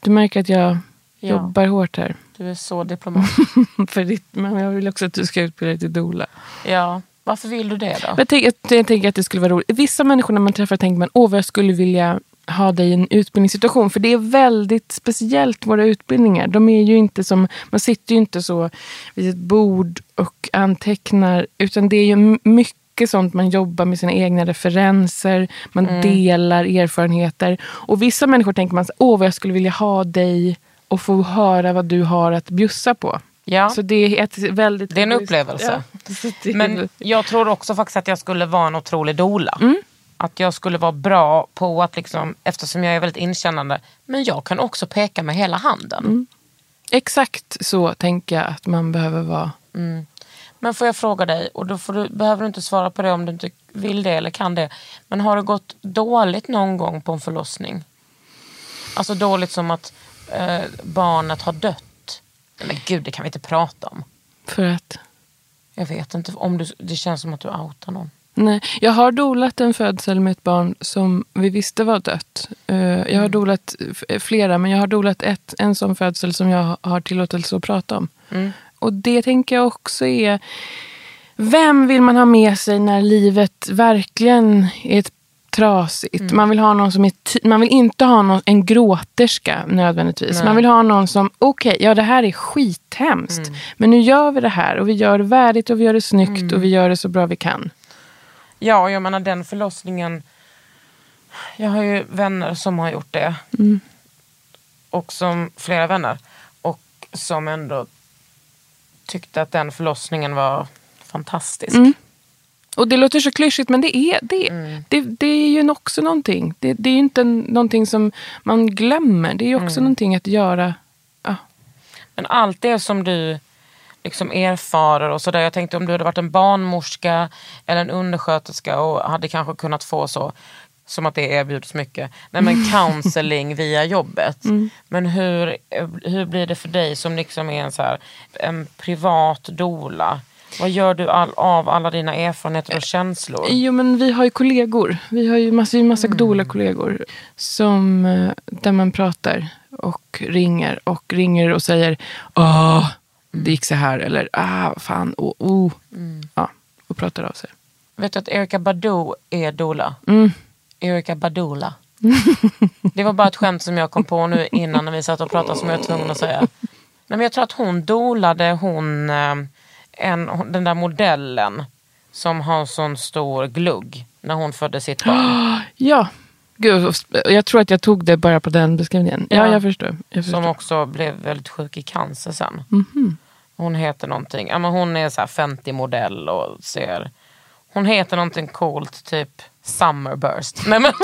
Du märker att jag Ja. jobbar hårt här. Du är så diplomat. <laughs> För ditt, men jag vill också att du ska utbilda dig till doula. ja. Varför vill du det då? Jag, tänker, jag tänker att det skulle vara roligt. Vissa människor när man träffar tänker man åh vad jag skulle vilja ha dig i en utbildningssituation. För det är väldigt speciellt våra utbildningar. De är ju inte som, man sitter ju inte så vid ett bord och antecknar. Utan det är ju m- mycket sånt man jobbar med sina egna referenser. Man delar erfarenheter. Och vissa människor tänker man åh vad jag skulle vilja ha dig och få höra vad du har att bjussa på. Ja. Så det är ett väldigt... Det är en upplevelse. Ja, Men jag tror också faktiskt att jag skulle vara en otrolig doula. Mm. Att jag skulle vara bra på att, liksom, eftersom jag är väldigt inkännande, men jag kan också peka med hela handen. Mm. Exakt så tänker jag att man behöver vara. Men får jag fråga dig, och då du, behöver du inte svara på det om du inte vill det eller kan det. Men har det gått dåligt någon gång på en förlossning? Alltså dåligt som att eh, barnet har dött. Nej, Men gud, det kan vi inte prata om. För att... Jag vet inte, om du, det känns som att du outar någon. Nej, jag har dolat en födsel med ett barn som vi visste var dött. Eh, jag har dolat f- flera, men jag har dolat ett, en sån födsel som jag har tillåtelse att prata om. Och det tänker jag också är... Vem vill man ha med sig när livet verkligen är ett trasigt? Man, vill ha någon som är man vill inte ha någon, en gråterska nödvändigtvis. Man vill ha någon som, okej, ja det här är skithemskt. Men nu gör vi det här och vi gör det värdigt och vi gör det snyggt och vi gör det så bra vi kan. Ja, och jag menar den förlossningen. Jag har ju vänner som har gjort det. Och som flera vänner. Och som ändå tyckte att den förlossningen var fantastisk. Och det låter så klyschigt men det är, det, Mm. det, det är ju också någonting. Det, det är ju inte någonting som man glömmer. Det är ju också Mm. någonting att göra. Ja. Men allt det som du liksom erfarer och sådär. Jag tänkte om du hade varit en barnmorska eller en undersköterska och hade kanske kunnat få så, som att det erbjuds mycket, nej men <laughs> counseling via jobbet. Men hur, hur blir det för dig som liksom är en, så här, en privat dola? Vad gör du all, av alla dina erfarenheter och känslor? Jo men vi har ju kollegor. Vi har ju massa, massa Mm. doula-kollegor. Som, eh, där man pratar och ringer och ringer och säger Åh, det gick så här. Eller ah, fan, oh, oh. Mm. Ja, och pratar av sig. Vet du att Erika Badu är dola? Erika Badula. <laughs> Det var bara ett skämt som jag kom på nu innan när vi satt och pratade som jag var tvungen att säga. Nej, men jag tror att hon dolade hon, eh, en, den där modellen som har sån stor glugg när hon födde sitt barn. <gasps> Ja, Gud, jag tror att jag tog det bara på den beskrivningen. Ja, Ja. jag förstår. Jag förstår. Som också blev väldigt sjuk i cancer sen. Hon heter någonting, ja, men hon är så här 50-modell och ser... Hon heter någonting coolt, typ Summerburst. Nej, men, <laughs>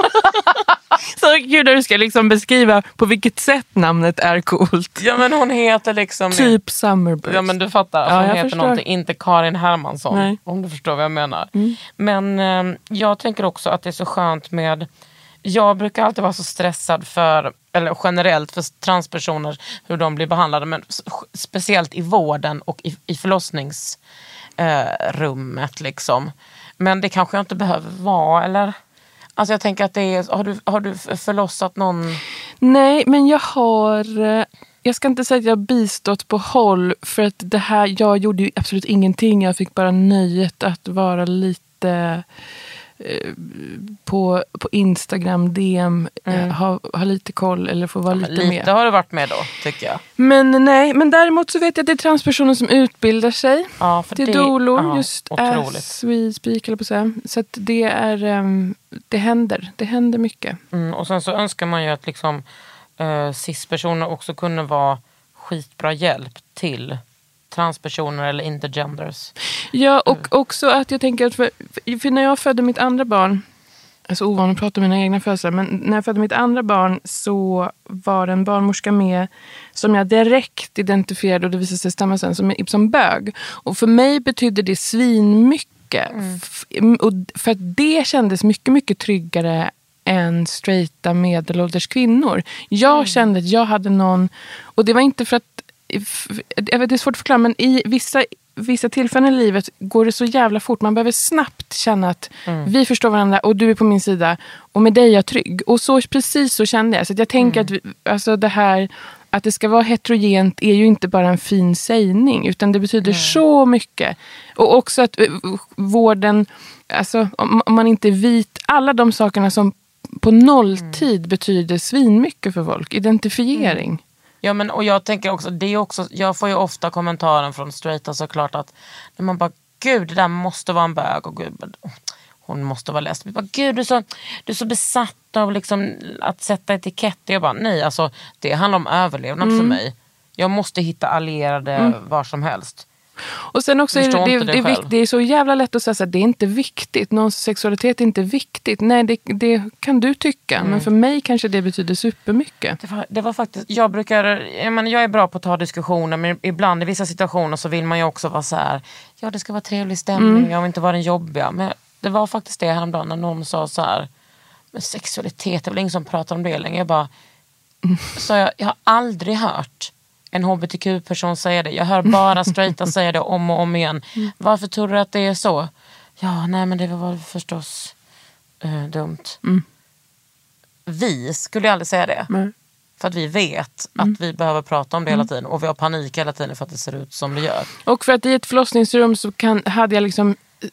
Så kul när du ska liksom beskriva på vilket sätt namnet är coolt. ja, men hon heter liksom... Typ Summerburst. Ja men du fattar, alltså, Ja, hon heter förstår. någonting, inte Karin Hermansson. Nej. Mm. Om du förstår vad jag menar. Men eh, jag tänker också att det är så skönt med, jag brukar alltid vara så stressad för, eller generellt för transpersoner, hur de blir behandlade. Men speciellt i vården och i, i förlossningsrummet. Eh, liksom. Men det kanske jag inte behöver vara, eller? Alltså jag tänker att det är, har du, har du förlossat någon? Nej, men jag har... Eh, jag ska inte säga att jag har bistått på håll. För att det här, jag gjorde ju absolut ingenting. Jag fick bara nöjet att vara lite på, på Instagram, DM, eh, ha, ha lite koll eller få vara lite, Lite med. har du varit med då, tycker jag. Men nej, men däremot så vet jag att det är transpersoner som utbildar sig Ja, till det- dolor. ja, just otroligt. as we speak, eller på säga. Så att det är... ehm, det händer. Det händer mycket. Mm, och sen så önskar man ju att liksom, eh, cis-personer också kunde vara skitbra hjälp till transpersoner eller intergenders. Ja, och också att jag tänker att för, för när jag födde mitt andra barn är så ovan att prata om mina egna födelser. Men när jag födde mitt andra barn så var det en barnmorska med som jag direkt identifierade och det visade sig stämma sen som, som bög. Och för mig betydde det svinmycket. F- Och för att det kändes mycket, mycket tryggare än straighta medelålders kvinnor. Jag kände att jag hade någon, och det var inte för att, jag vet, det är svårt att förklara, men i vissa, vissa tillfällen i livet går det så jävla fort. Man behöver snabbt känna att vi förstår varandra och du är på min sida och med dig är jag trygg. Och så, precis så kände jag. Så att jag tänker att vi, alltså det här att det ska vara heterogent är ju inte bara en fin sägning utan det betyder så mycket. Och också att eh, vården, alltså om man inte är vit, alla de sakerna som på nolltid betyder svinmycket för folk. Identifiering. Ja, men, och jag tänker också, det är också, jag får ju ofta kommentaren från straighta såklart att när man bara, gud det där måste vara en bög och gud, hon måste vara lesbisk. Bara, Gud du är, så, du är så besatt av liksom, att sätta etiketter. Jag bara, nej alltså det handlar om överlevnad för mig. Jag måste hitta allierade var som helst. Och sen också är det, det, är det är så jävla lätt att säga att det är inte viktigt. Någons sexualitet är inte viktigt. Nej, det, det kan du tycka. Men för mig kanske det betyder supermycket. Det var, det var faktiskt, jag brukar, jag, menar, jag är bra på att ta diskussioner men ibland i vissa situationer så vill man ju också vara så här, ja det ska vara trevlig stämning, jag vill inte vara den jobbiga. Men det var faktiskt det häromdagen när någon sa så här, men sexualitet, det är väl ingen som pratar om det längre. Jag bara, så jag, jag har aldrig hört en hbtq-person säga det. Jag hör bara straighta <laughs> säga det om och om igen. Varför tror du att det är så? Ja, nej men det var förstås eh, dumt. Vi skulle aldrig säga det. Nej. För att vi vet att vi behöver prata om det hela tiden och vi har panik hela tiden för att det ser ut som det gör. Och för att i ett förlossningsrum så kan, hade jag liksom eh,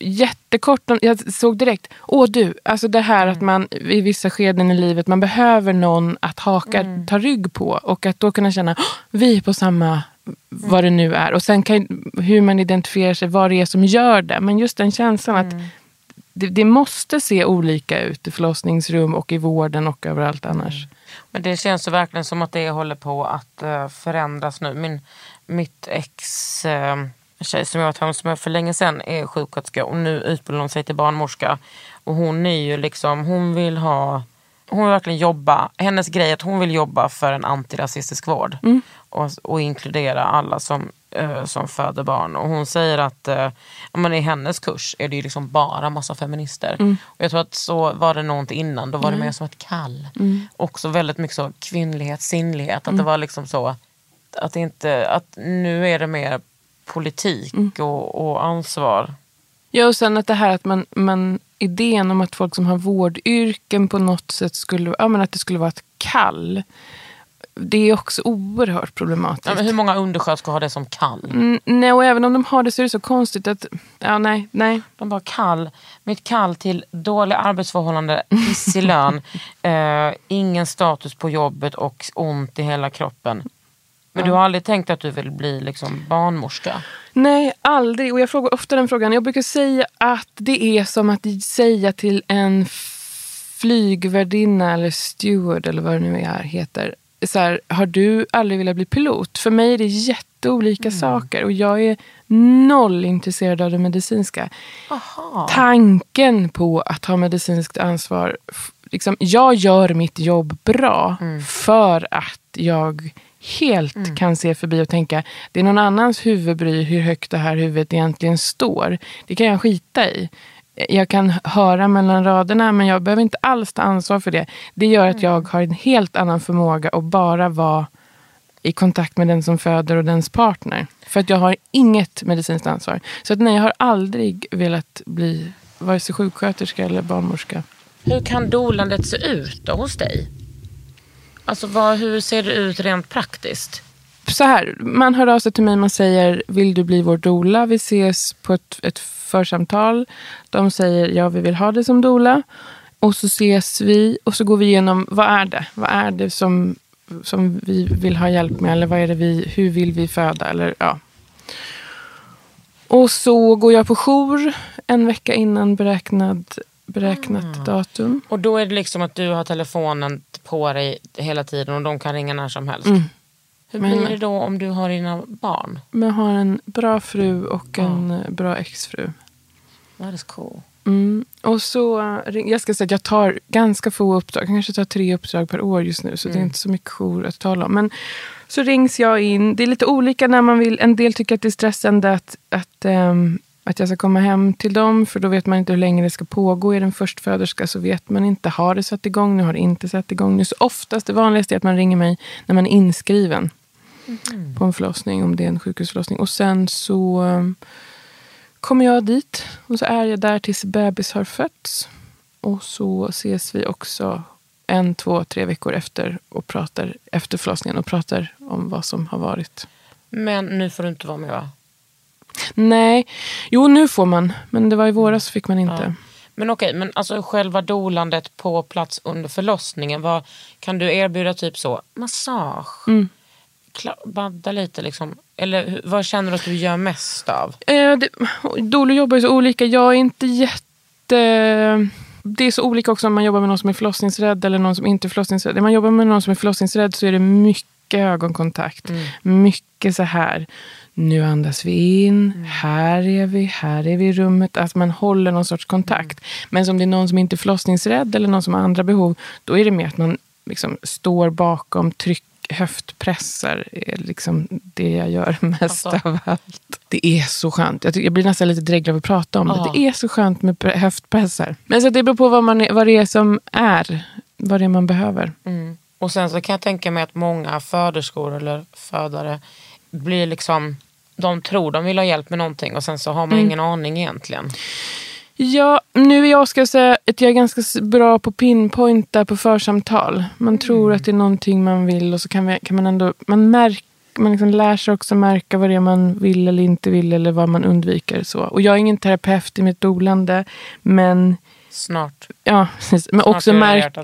jättekort, jag såg direkt, åh du, alltså det här att man i vissa skeden i livet, man behöver någon att haka, ta rygg på och att då kunna känna, "Åh, vi är på samma, vad det nu är. Och sen kan, hur man identifierar sig, vad det är som gör det. Men just den känslan att det, det måste se olika ut i förlossningsrum och i vården och överallt annars. Men det känns ju verkligen som att det håller på att eh, förändras nu. Min, mitt ex eh, tjej som jag hos med för länge sedan är sjuksköterska och nu utbildar hon sig till barnmorska. Och hon är ju liksom, hon vill ha, hon vill verkligen jobba, hennes grej är att hon vill jobba för en antirasistisk vård. Och, och inkludera alla som, eh, som föder barn. Och hon säger att ja, men i hennes kurs är det ju liksom bara massa feminister. Och jag tror att så var det nog inte innan, då var det mer som ett kall. Också väldigt mycket så kvinnlighet, sinnlighet. Att det var liksom så att, inte, att nu är det mer politik och, och ansvar. Ja, och sen att det här att man, man idén om att folk som har vårdyrken på något sätt skulle, ja, men att det skulle vara ett kall. Det är också oerhört problematiskt. Ja, hur många undersköterskor har det som kall? Mm, nej, och även om de har det så är det så konstigt att, ja nej, nej. De bara kall, mitt kall till dåliga arbetsförhållanden, pissig lön, <laughs> eh, ingen status på jobbet och ont i hela kroppen. Men du har aldrig tänkt att du vill bli liksom barnmorska? Nej, aldrig. Och jag frågar ofta den frågan. Jag brukar säga att det är som att säga till en flygvärdinna eller steward eller vad det nu är heter. Så här, har du aldrig velat bli pilot? För mig är det jätteolika saker och jag är noll intresserad av det medicinska. Tanken på att ha medicinskt ansvar. Liksom, jag gör mitt jobb bra för att jag helt kan se förbi och tänka det är någon annans huvudbry hur högt det här huvudet egentligen står. Det kan jag skita i. Jag kan höra mellan raderna men jag behöver inte alls ta ansvar för det. Det gör att jag har en helt annan förmåga att bara vara i kontakt med den som föder och dens partner. För att jag har inget medicinskt ansvar. Så att nej, jag har aldrig velat bli vare sig sjuksköterska eller barnmorska. Hur kan dolandet se ut då hos dig? Alltså vad, hur ser det ut rent praktiskt? så här, man hör av sig till mig man säger vill du bli vår doula? Vi ses på ett, ett församtal. De säger ja, vi vill ha det som doula. Och så ses vi och så går vi igenom vad är det? Vad är det som, som vi vill ha hjälp med? Eller vad är det vi, hur vill vi föda? Eller, ja. Och så går jag på jour en vecka innan beräknad, beräknat datum. Och då är det liksom att du har telefonen på dig hela tiden och de kan ringa när som helst. Hur Men- blir det då om du har dina barn? Men jag har en bra fru och en eh, bra exfru. That is cool. Mm. Och så, eh, jag ska säga att jag tar ganska få uppdrag. Jag kanske tar tre uppdrag per år just nu. Så det är inte så mycket jour att tala om. Men så rings jag in. Det är lite olika när man vill. En del tycker att det är stressande att, att, ehm, att jag ska komma hem till dem. För då vet man inte hur länge det ska pågå. Är den förstföderska så vet man inte. Har det satt igång nu? Har det inte satt igång nu? Så oftast, det vanligaste är att man ringer mig när man är inskriven. På en förlossning, om det är en sjukhusförlossning. Och sen så ehm, kommer jag dit och så är jag där tills bebis har fötts. Och så ses vi också en, två, tre veckor efter och pratar efter förlossningen och pratar om vad som har varit. Men nu får du inte vara med va? Nej, jo nu får man, men det var i våras fick man inte. Ja. Men okej, men alltså själva dolandet på plats under förlossningen. Vad, kan du erbjuda typ så massage? Mm. Kla- badda lite liksom? Eller vad känner du att du gör mest av? Eh, Dolo jobbar ju så olika. Jag är inte jätte... Det är så olika också om man jobbar med någon som är förlossningsrädd eller någon som inte är förlossningsrädd. När man jobbar med någon som är förlossningsrädd så är det mycket ögonkontakt. Mycket så här. Nu andas vi in, här är vi, här är vi i rummet. Att man håller någon sorts kontakt. Men som det är någon som inte är förlossningsrädd eller någon som har andra behov, då är det mer att man liksom står bakom tryck höftpressar är liksom det jag gör <laughs> mest Alltså. av allt. Det är så skönt. Jag, tycker, jag blir nästan lite dräglig av att prata om Ja. det. Det är så skönt med pre- höftpressar. Men så det beror på vad, man vad det är som är. Vad det är man behöver. Mm. Och sen så kan jag tänka mig att många föderskor eller födare blir liksom de tror de vill ha hjälp med någonting och sen så har man ingen aning egentligen. Ja, nu är jag ska säga att jag är ganska bra på pinpointa på församtal. Man tror att det är någonting man vill och så kan, vi, kan man ändå... Man, märk, man liksom lär sig också märka vad det är man vill eller inte vill eller vad man undviker. Så. Och jag är ingen terapeut i mitt dolande, men Snart. Ja, precis. Men Snart också märk,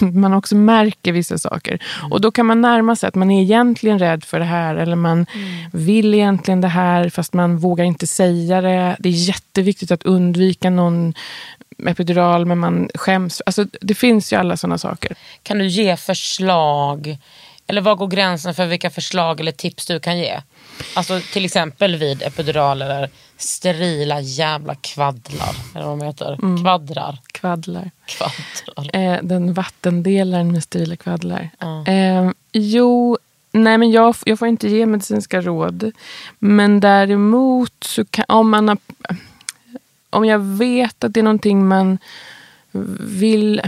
<laughs> man också märker vissa saker. Och då kan man närma sig att man är egentligen rädd för det här. Eller man vill egentligen det här fast man vågar inte säga det. Det är jätteviktigt att undvika någon epidural men man skäms. Alltså, det finns ju alla sådana saker. Kan du ge förslag? Eller var går gränsen för vilka förslag eller tips du kan ge? Alltså till exempel vid epidural eller sterila jävla kvaddlar. Eller vad de heter. Kvaddrar. Kvaddlar. Kvaddlar. Eh, den vattendelaren med sterila kvaddlar. Ja. Eh, jo, nej men jag, jag får inte ge medicinska råd. Men däremot så kan, om man har, om jag vet att det är någonting man vill...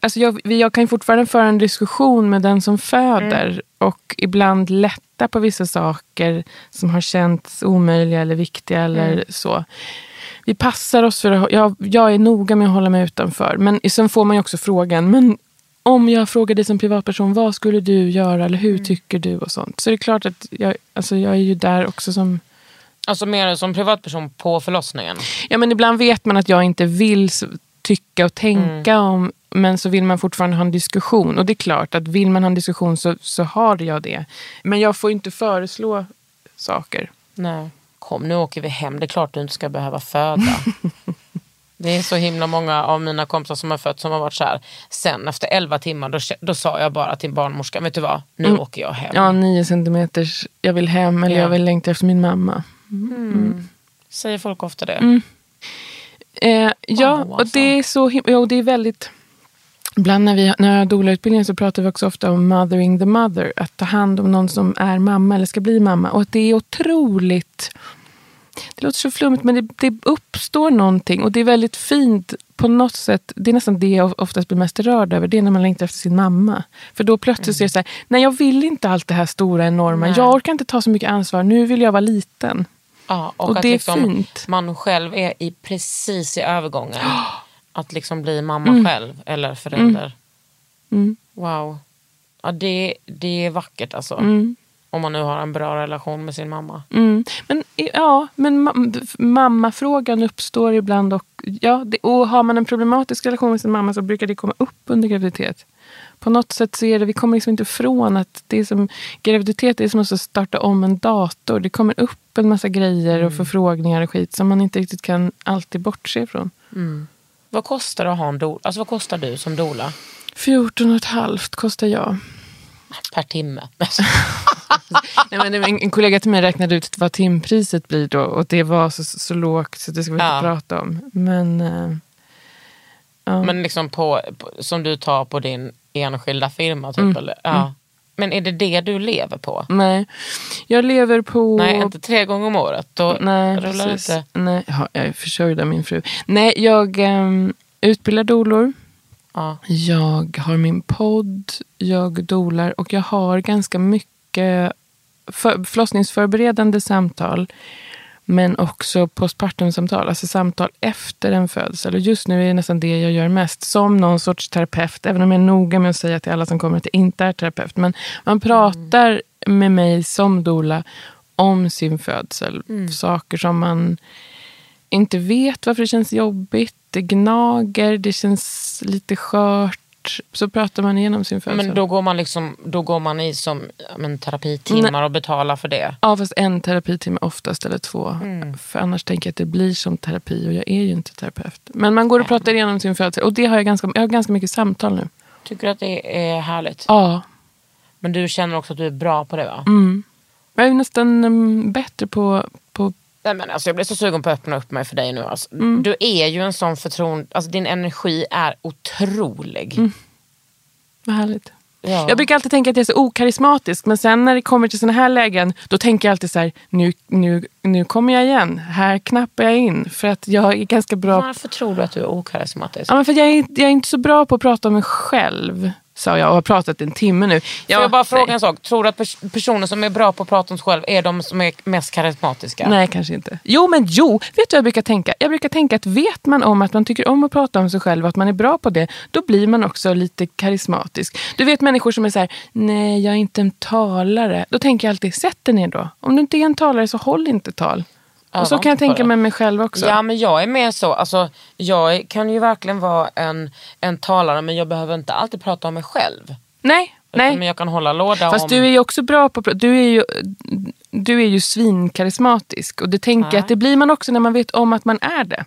Alltså jag, jag kan fortfarande föra en diskussion med den som föder och ibland lätta på vissa saker som har känts omöjliga eller viktiga eller så. Vi passar oss för att... Jag, jag är noga med att hålla mig utanför. Men sen får man ju också frågan, men om jag frågar dig som privatperson, vad skulle du göra eller hur tycker du och sånt. Så det är klart att jag, alltså jag är ju där också som... Alltså mer som privatperson på förlossningen. Ja, men ibland vet man att jag inte vill tycka och tänka om, men så vill man fortfarande ha en diskussion. Och det är klart att vill man ha en diskussion så, så har jag det. Men jag får inte föreslå saker. Nej. Kom nu åker vi hem, det är klart du inte ska behöva föda. <laughs> Det är så himla många av mina kompisar som har fött som har varit så här. Sen efter 11 timmar då, då sa jag bara till barnmorskan, vet du vad, nu åker jag hem. Ja, nio centimeters, jag vill hem eller Ja. jag vill längta efter min mamma. Säger folk ofta det? Eh, ja, Wow, och alltså. det är så him- ja, och det är väldigt... Ibland när, vi, när jag har doula-utbildningen så pratar vi också ofta om mothering the mother. Att ta hand om någon som är mamma eller ska bli mamma. Och att det är otroligt... Det låter så flummigt men det, det uppstår någonting. Och det är väldigt fint på något sätt. Det är nästan det jag oftast blir mest rörd över. Det är när man längtar efter sin mamma. För då plötsligt så är det så här, nej jag vill inte allt det här stora enorma. Nej. Jag orkar inte ta så mycket ansvar. Nu vill jag vara liten. Ja, och, Och att det är liksom fint. man själv är i precis i övergången. <gasps> Att liksom bli mamma Mm. själv eller förälder. Mm. Wow. Ja, det, det är vackert alltså. Mm. Om man nu har en bra relation med sin mamma. Mm. Men, ja, men ma- mammafrågan uppstår ibland. Och, ja, det, och har man en problematisk relation med sin mamma så brukar det komma upp under graviditet. På något sätt så är det, vi kommer liksom inte ifrån att det är som, graviditet är som att starta om en dator. Det kommer upp en massa grejer och förfrågningar och skit som man inte riktigt kan alltid bortse ifrån. Vad kostar att ha en doula? Alltså vad kostar du som doula? 14 och ett halvt kostar jag. Per timme. <laughs> <laughs> Nej, men en, en kollega till mig räknade ut vad timpriset blir då och det var så, så lågt så det ska vi Ja. inte prata om. Men eh, ja. Men liksom på, på, som du tar på din enskilda firma typ? Mm. Eller? Ja. Men är det det du lever på? nej, jag lever på... Nej, inte tre gånger om året. Då Nej, rullar det precis. inte. Nej, ja, jag är försörjd av min fru. Nej, jag um, utbildar dolor. Ja. Jag har min podd, jag dolar och jag har ganska mycket för, förlossningsförberedande samtal. Men också postpartumsamtal, alltså samtal efter en födsel. Och just nu är det nästan det jag gör mest. Som någon sorts terapeut, även om jag är noga med att säga till alla som kommer att jag inte är terapeut. Men man pratar med mig som dola om sin födsel. Saker som man inte vet varför det känns jobbigt. Det gnager, det känns lite skört. Så pratar man igenom sin födsel. Men då går man, liksom, då går man i som men, terapitimmar och betalar för det. Ja, fast en terapitimme oftast eller två. Mm. För annars tänker jag att det blir som terapi och jag är ju inte terapeut. Men man går och pratar igenom sin födsel och det har jag ganska, jag har ganska mycket samtal nu. Tycker du att det är härligt? Ja, Men du känner också att du är bra på det va? Mm. jag är nästan mm, bättre på, på Nej, men alltså, jag blir så sugen på att öppna upp mig för dig nu. Alltså, Mm. Du är ju en sån förtroende... Alltså, din energi är otrolig. Mm. vad härligt. Ja. Jag brukar alltid tänka att jag är så okarismatisk men sen när det kommer till såna här lägen då tänker jag alltid så här, nu, nu, nu kommer jag igen. Här knappar jag in för att jag är ganska bra Varför tror du att du är okarismatisk? Ja, men för jag, är, jag är inte så bra på att prata om mig själv, sa jag och har pratat en timme nu. Ja, Får jag bara fråga nej. en sak? Tror du att pers- personer som är bra på att prata om sig själv är de som är mest karismatiska? Nej, kanske inte. Jo, men jo. Vet du vad jag brukar tänka? Jag brukar tänka att vet man om att man tycker om att prata om sig själv och att man är bra på det, då blir man också lite karismatisk. Du vet människor som är så här, nej, jag är inte en talare. Då tänker jag alltid, sätt dig ner då. Om du inte är en talare så håll inte tal. Och så kan jag tänka med mig själv också. Ja men jag är mer så, alltså, jag kan ju verkligen vara en, en talare men jag behöver inte alltid prata om mig själv. Nej, nej. Men jag kan hålla låda Fast om... du är ju också bra på du är ju, du är ju svinkarismatisk. Och det tänker jag att det blir man också när man vet om att man är det.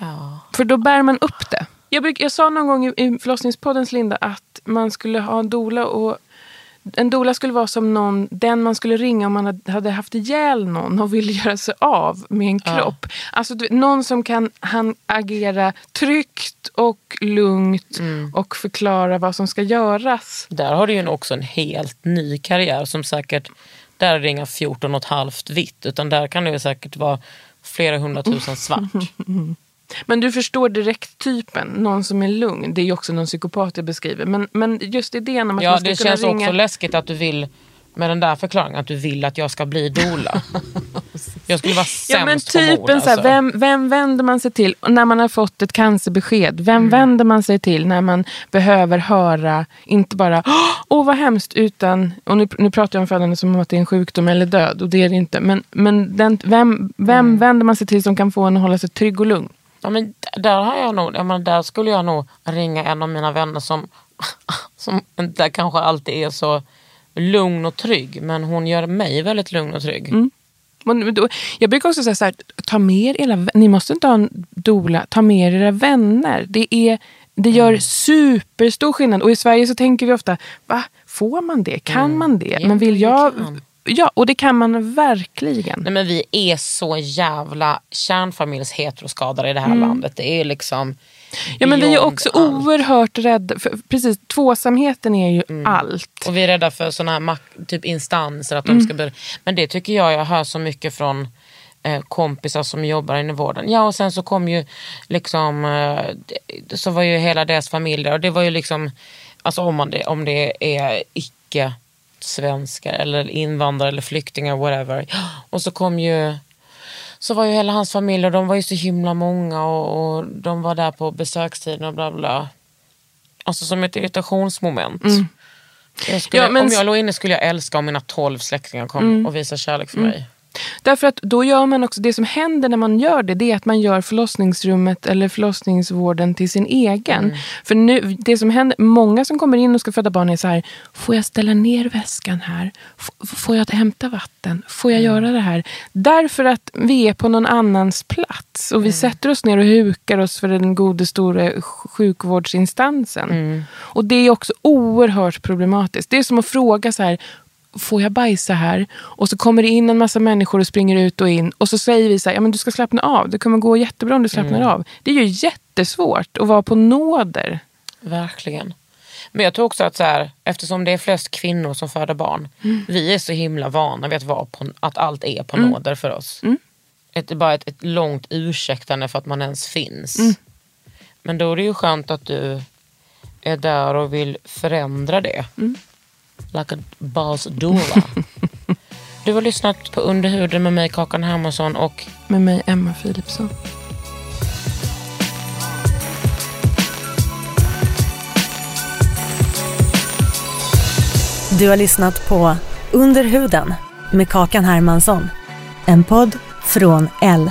Ja. För då bär man upp det. Jag, bruk, jag sa någon gång i, i förlossningspoddens Linda att man skulle ha en dola och en dola skulle vara som någon, den man skulle ringa om man hade- haft ihjäl någon och ville göra sig av med en kropp. Alltså du, vet, någon som kan han agera tryggt och lugnt och förklara vad som ska göras. Där har du ju också en helt ny karriär som säkert, där är det inga 14 och ett halvt vitt utan där kan det säkert vara flera hundratusen svart. <laughs> Men du förstår direkt typen, någon som är lugn. Det är ju också någon psykopat jag beskriver. Men, men just idén om att Ja man ska det kunna känns ringa... också läskigt att du vill med den där förklaringen att du vill att jag ska bli dola. <laughs> jag skulle vara sämst Ja men på mord, typen så här, alltså. vem, vem vänder man sig till när man har fått ett cancerbesked? Vem Mm. vänder man sig till när man behöver höra, inte bara åh vad hemskt, utan, och nu, nu pratar jag om födande som om att det är en sjukdom eller död och det är det inte. Men, men den, vem, vem Mm. vänder man sig till som kan få en att hålla sig trygg och lugn? Ja, men där, har jag nog, jag menar, där skulle jag nog ringa en av mina vänner som, <laughs> som inte kanske alltid är så lugn och trygg. Men hon gör mig väldigt lugn och trygg. Mm. Jag brukar också säga så här, ta med er era ni måste inte ha en dola, ta med er era vänner. Det, är, det gör Mm. superstor skillnad. Och i Sverige så tänker vi ofta, va, får man det? Kan man det? Mm. Ja, Men vill jag... kan. Ja, och det kan man verkligen. Nej, men vi är så jävla kärnfamiljs heteroskadade i det här landet. Det är liksom Mm. Ja, men vi är också allt. oerhört rädda. För, precis, tvåsamheten är ju Mm. allt. Och vi är rädda för såna här typ instanser. Att de Mm. ska bli... Men det tycker jag jag hör så mycket från eh, kompisar som jobbar inom vården. Ja och sen så kom ju liksom, eh, så var ju hela deras familj där. Och det var ju liksom, alltså om, man det, om det är icke svenskar eller invandrare eller flyktingar whatever. Och så kom ju så var ju hela hans familj och de var ju så himla många och, och de var där på besökstiden och bla bla. Alltså som ett irritationsmoment. Jag skulle, Mm. Ja, men- Om jag låg inne skulle jag älska om mina tolv släktingar kom Mm. och visade kärlek för mig. Därför att då gör man också, det som händer när man gör det, det är att man gör förlossningsrummet eller förlossningsvården till sin egen. Mm. För nu, det som händer, många som kommer in och ska föda barn är så här, får jag ställa ner väskan här? F- får jag hämta vatten? Får jag Mm. göra det här? Därför att vi är på någon annans plats och vi Mm. sätter oss ner och hukar oss för den gode stora sj- sjukvårdsinstansen. Mm. Och det är också oerhört problematiskt. Det är som att fråga så här, får jag bajsa här? Och så kommer det in en massa människor och springer ut och in. Och så säger vi så här, ja, men du ska slappna av. Det kommer gå jättebra om du slappnar av. Det är ju jättesvårt att vara på nåder. Verkligen. Men jag tror också att så här, eftersom det är flest kvinnor som föder barn. Vi är så himla vana vid att, vara på, att allt är på nåder för oss. Ett, bara ett, ett långt ursäktande för att man ens finns. Men då är det ju skönt att du är där och vill förändra det. Like a boss doula. <laughs> du har lyssnat på Under huden med mig Kakan Hermansson och Med mig Emma Philipsson. Du har lyssnat på Under huden med Kakan Hermansson. En podd från L.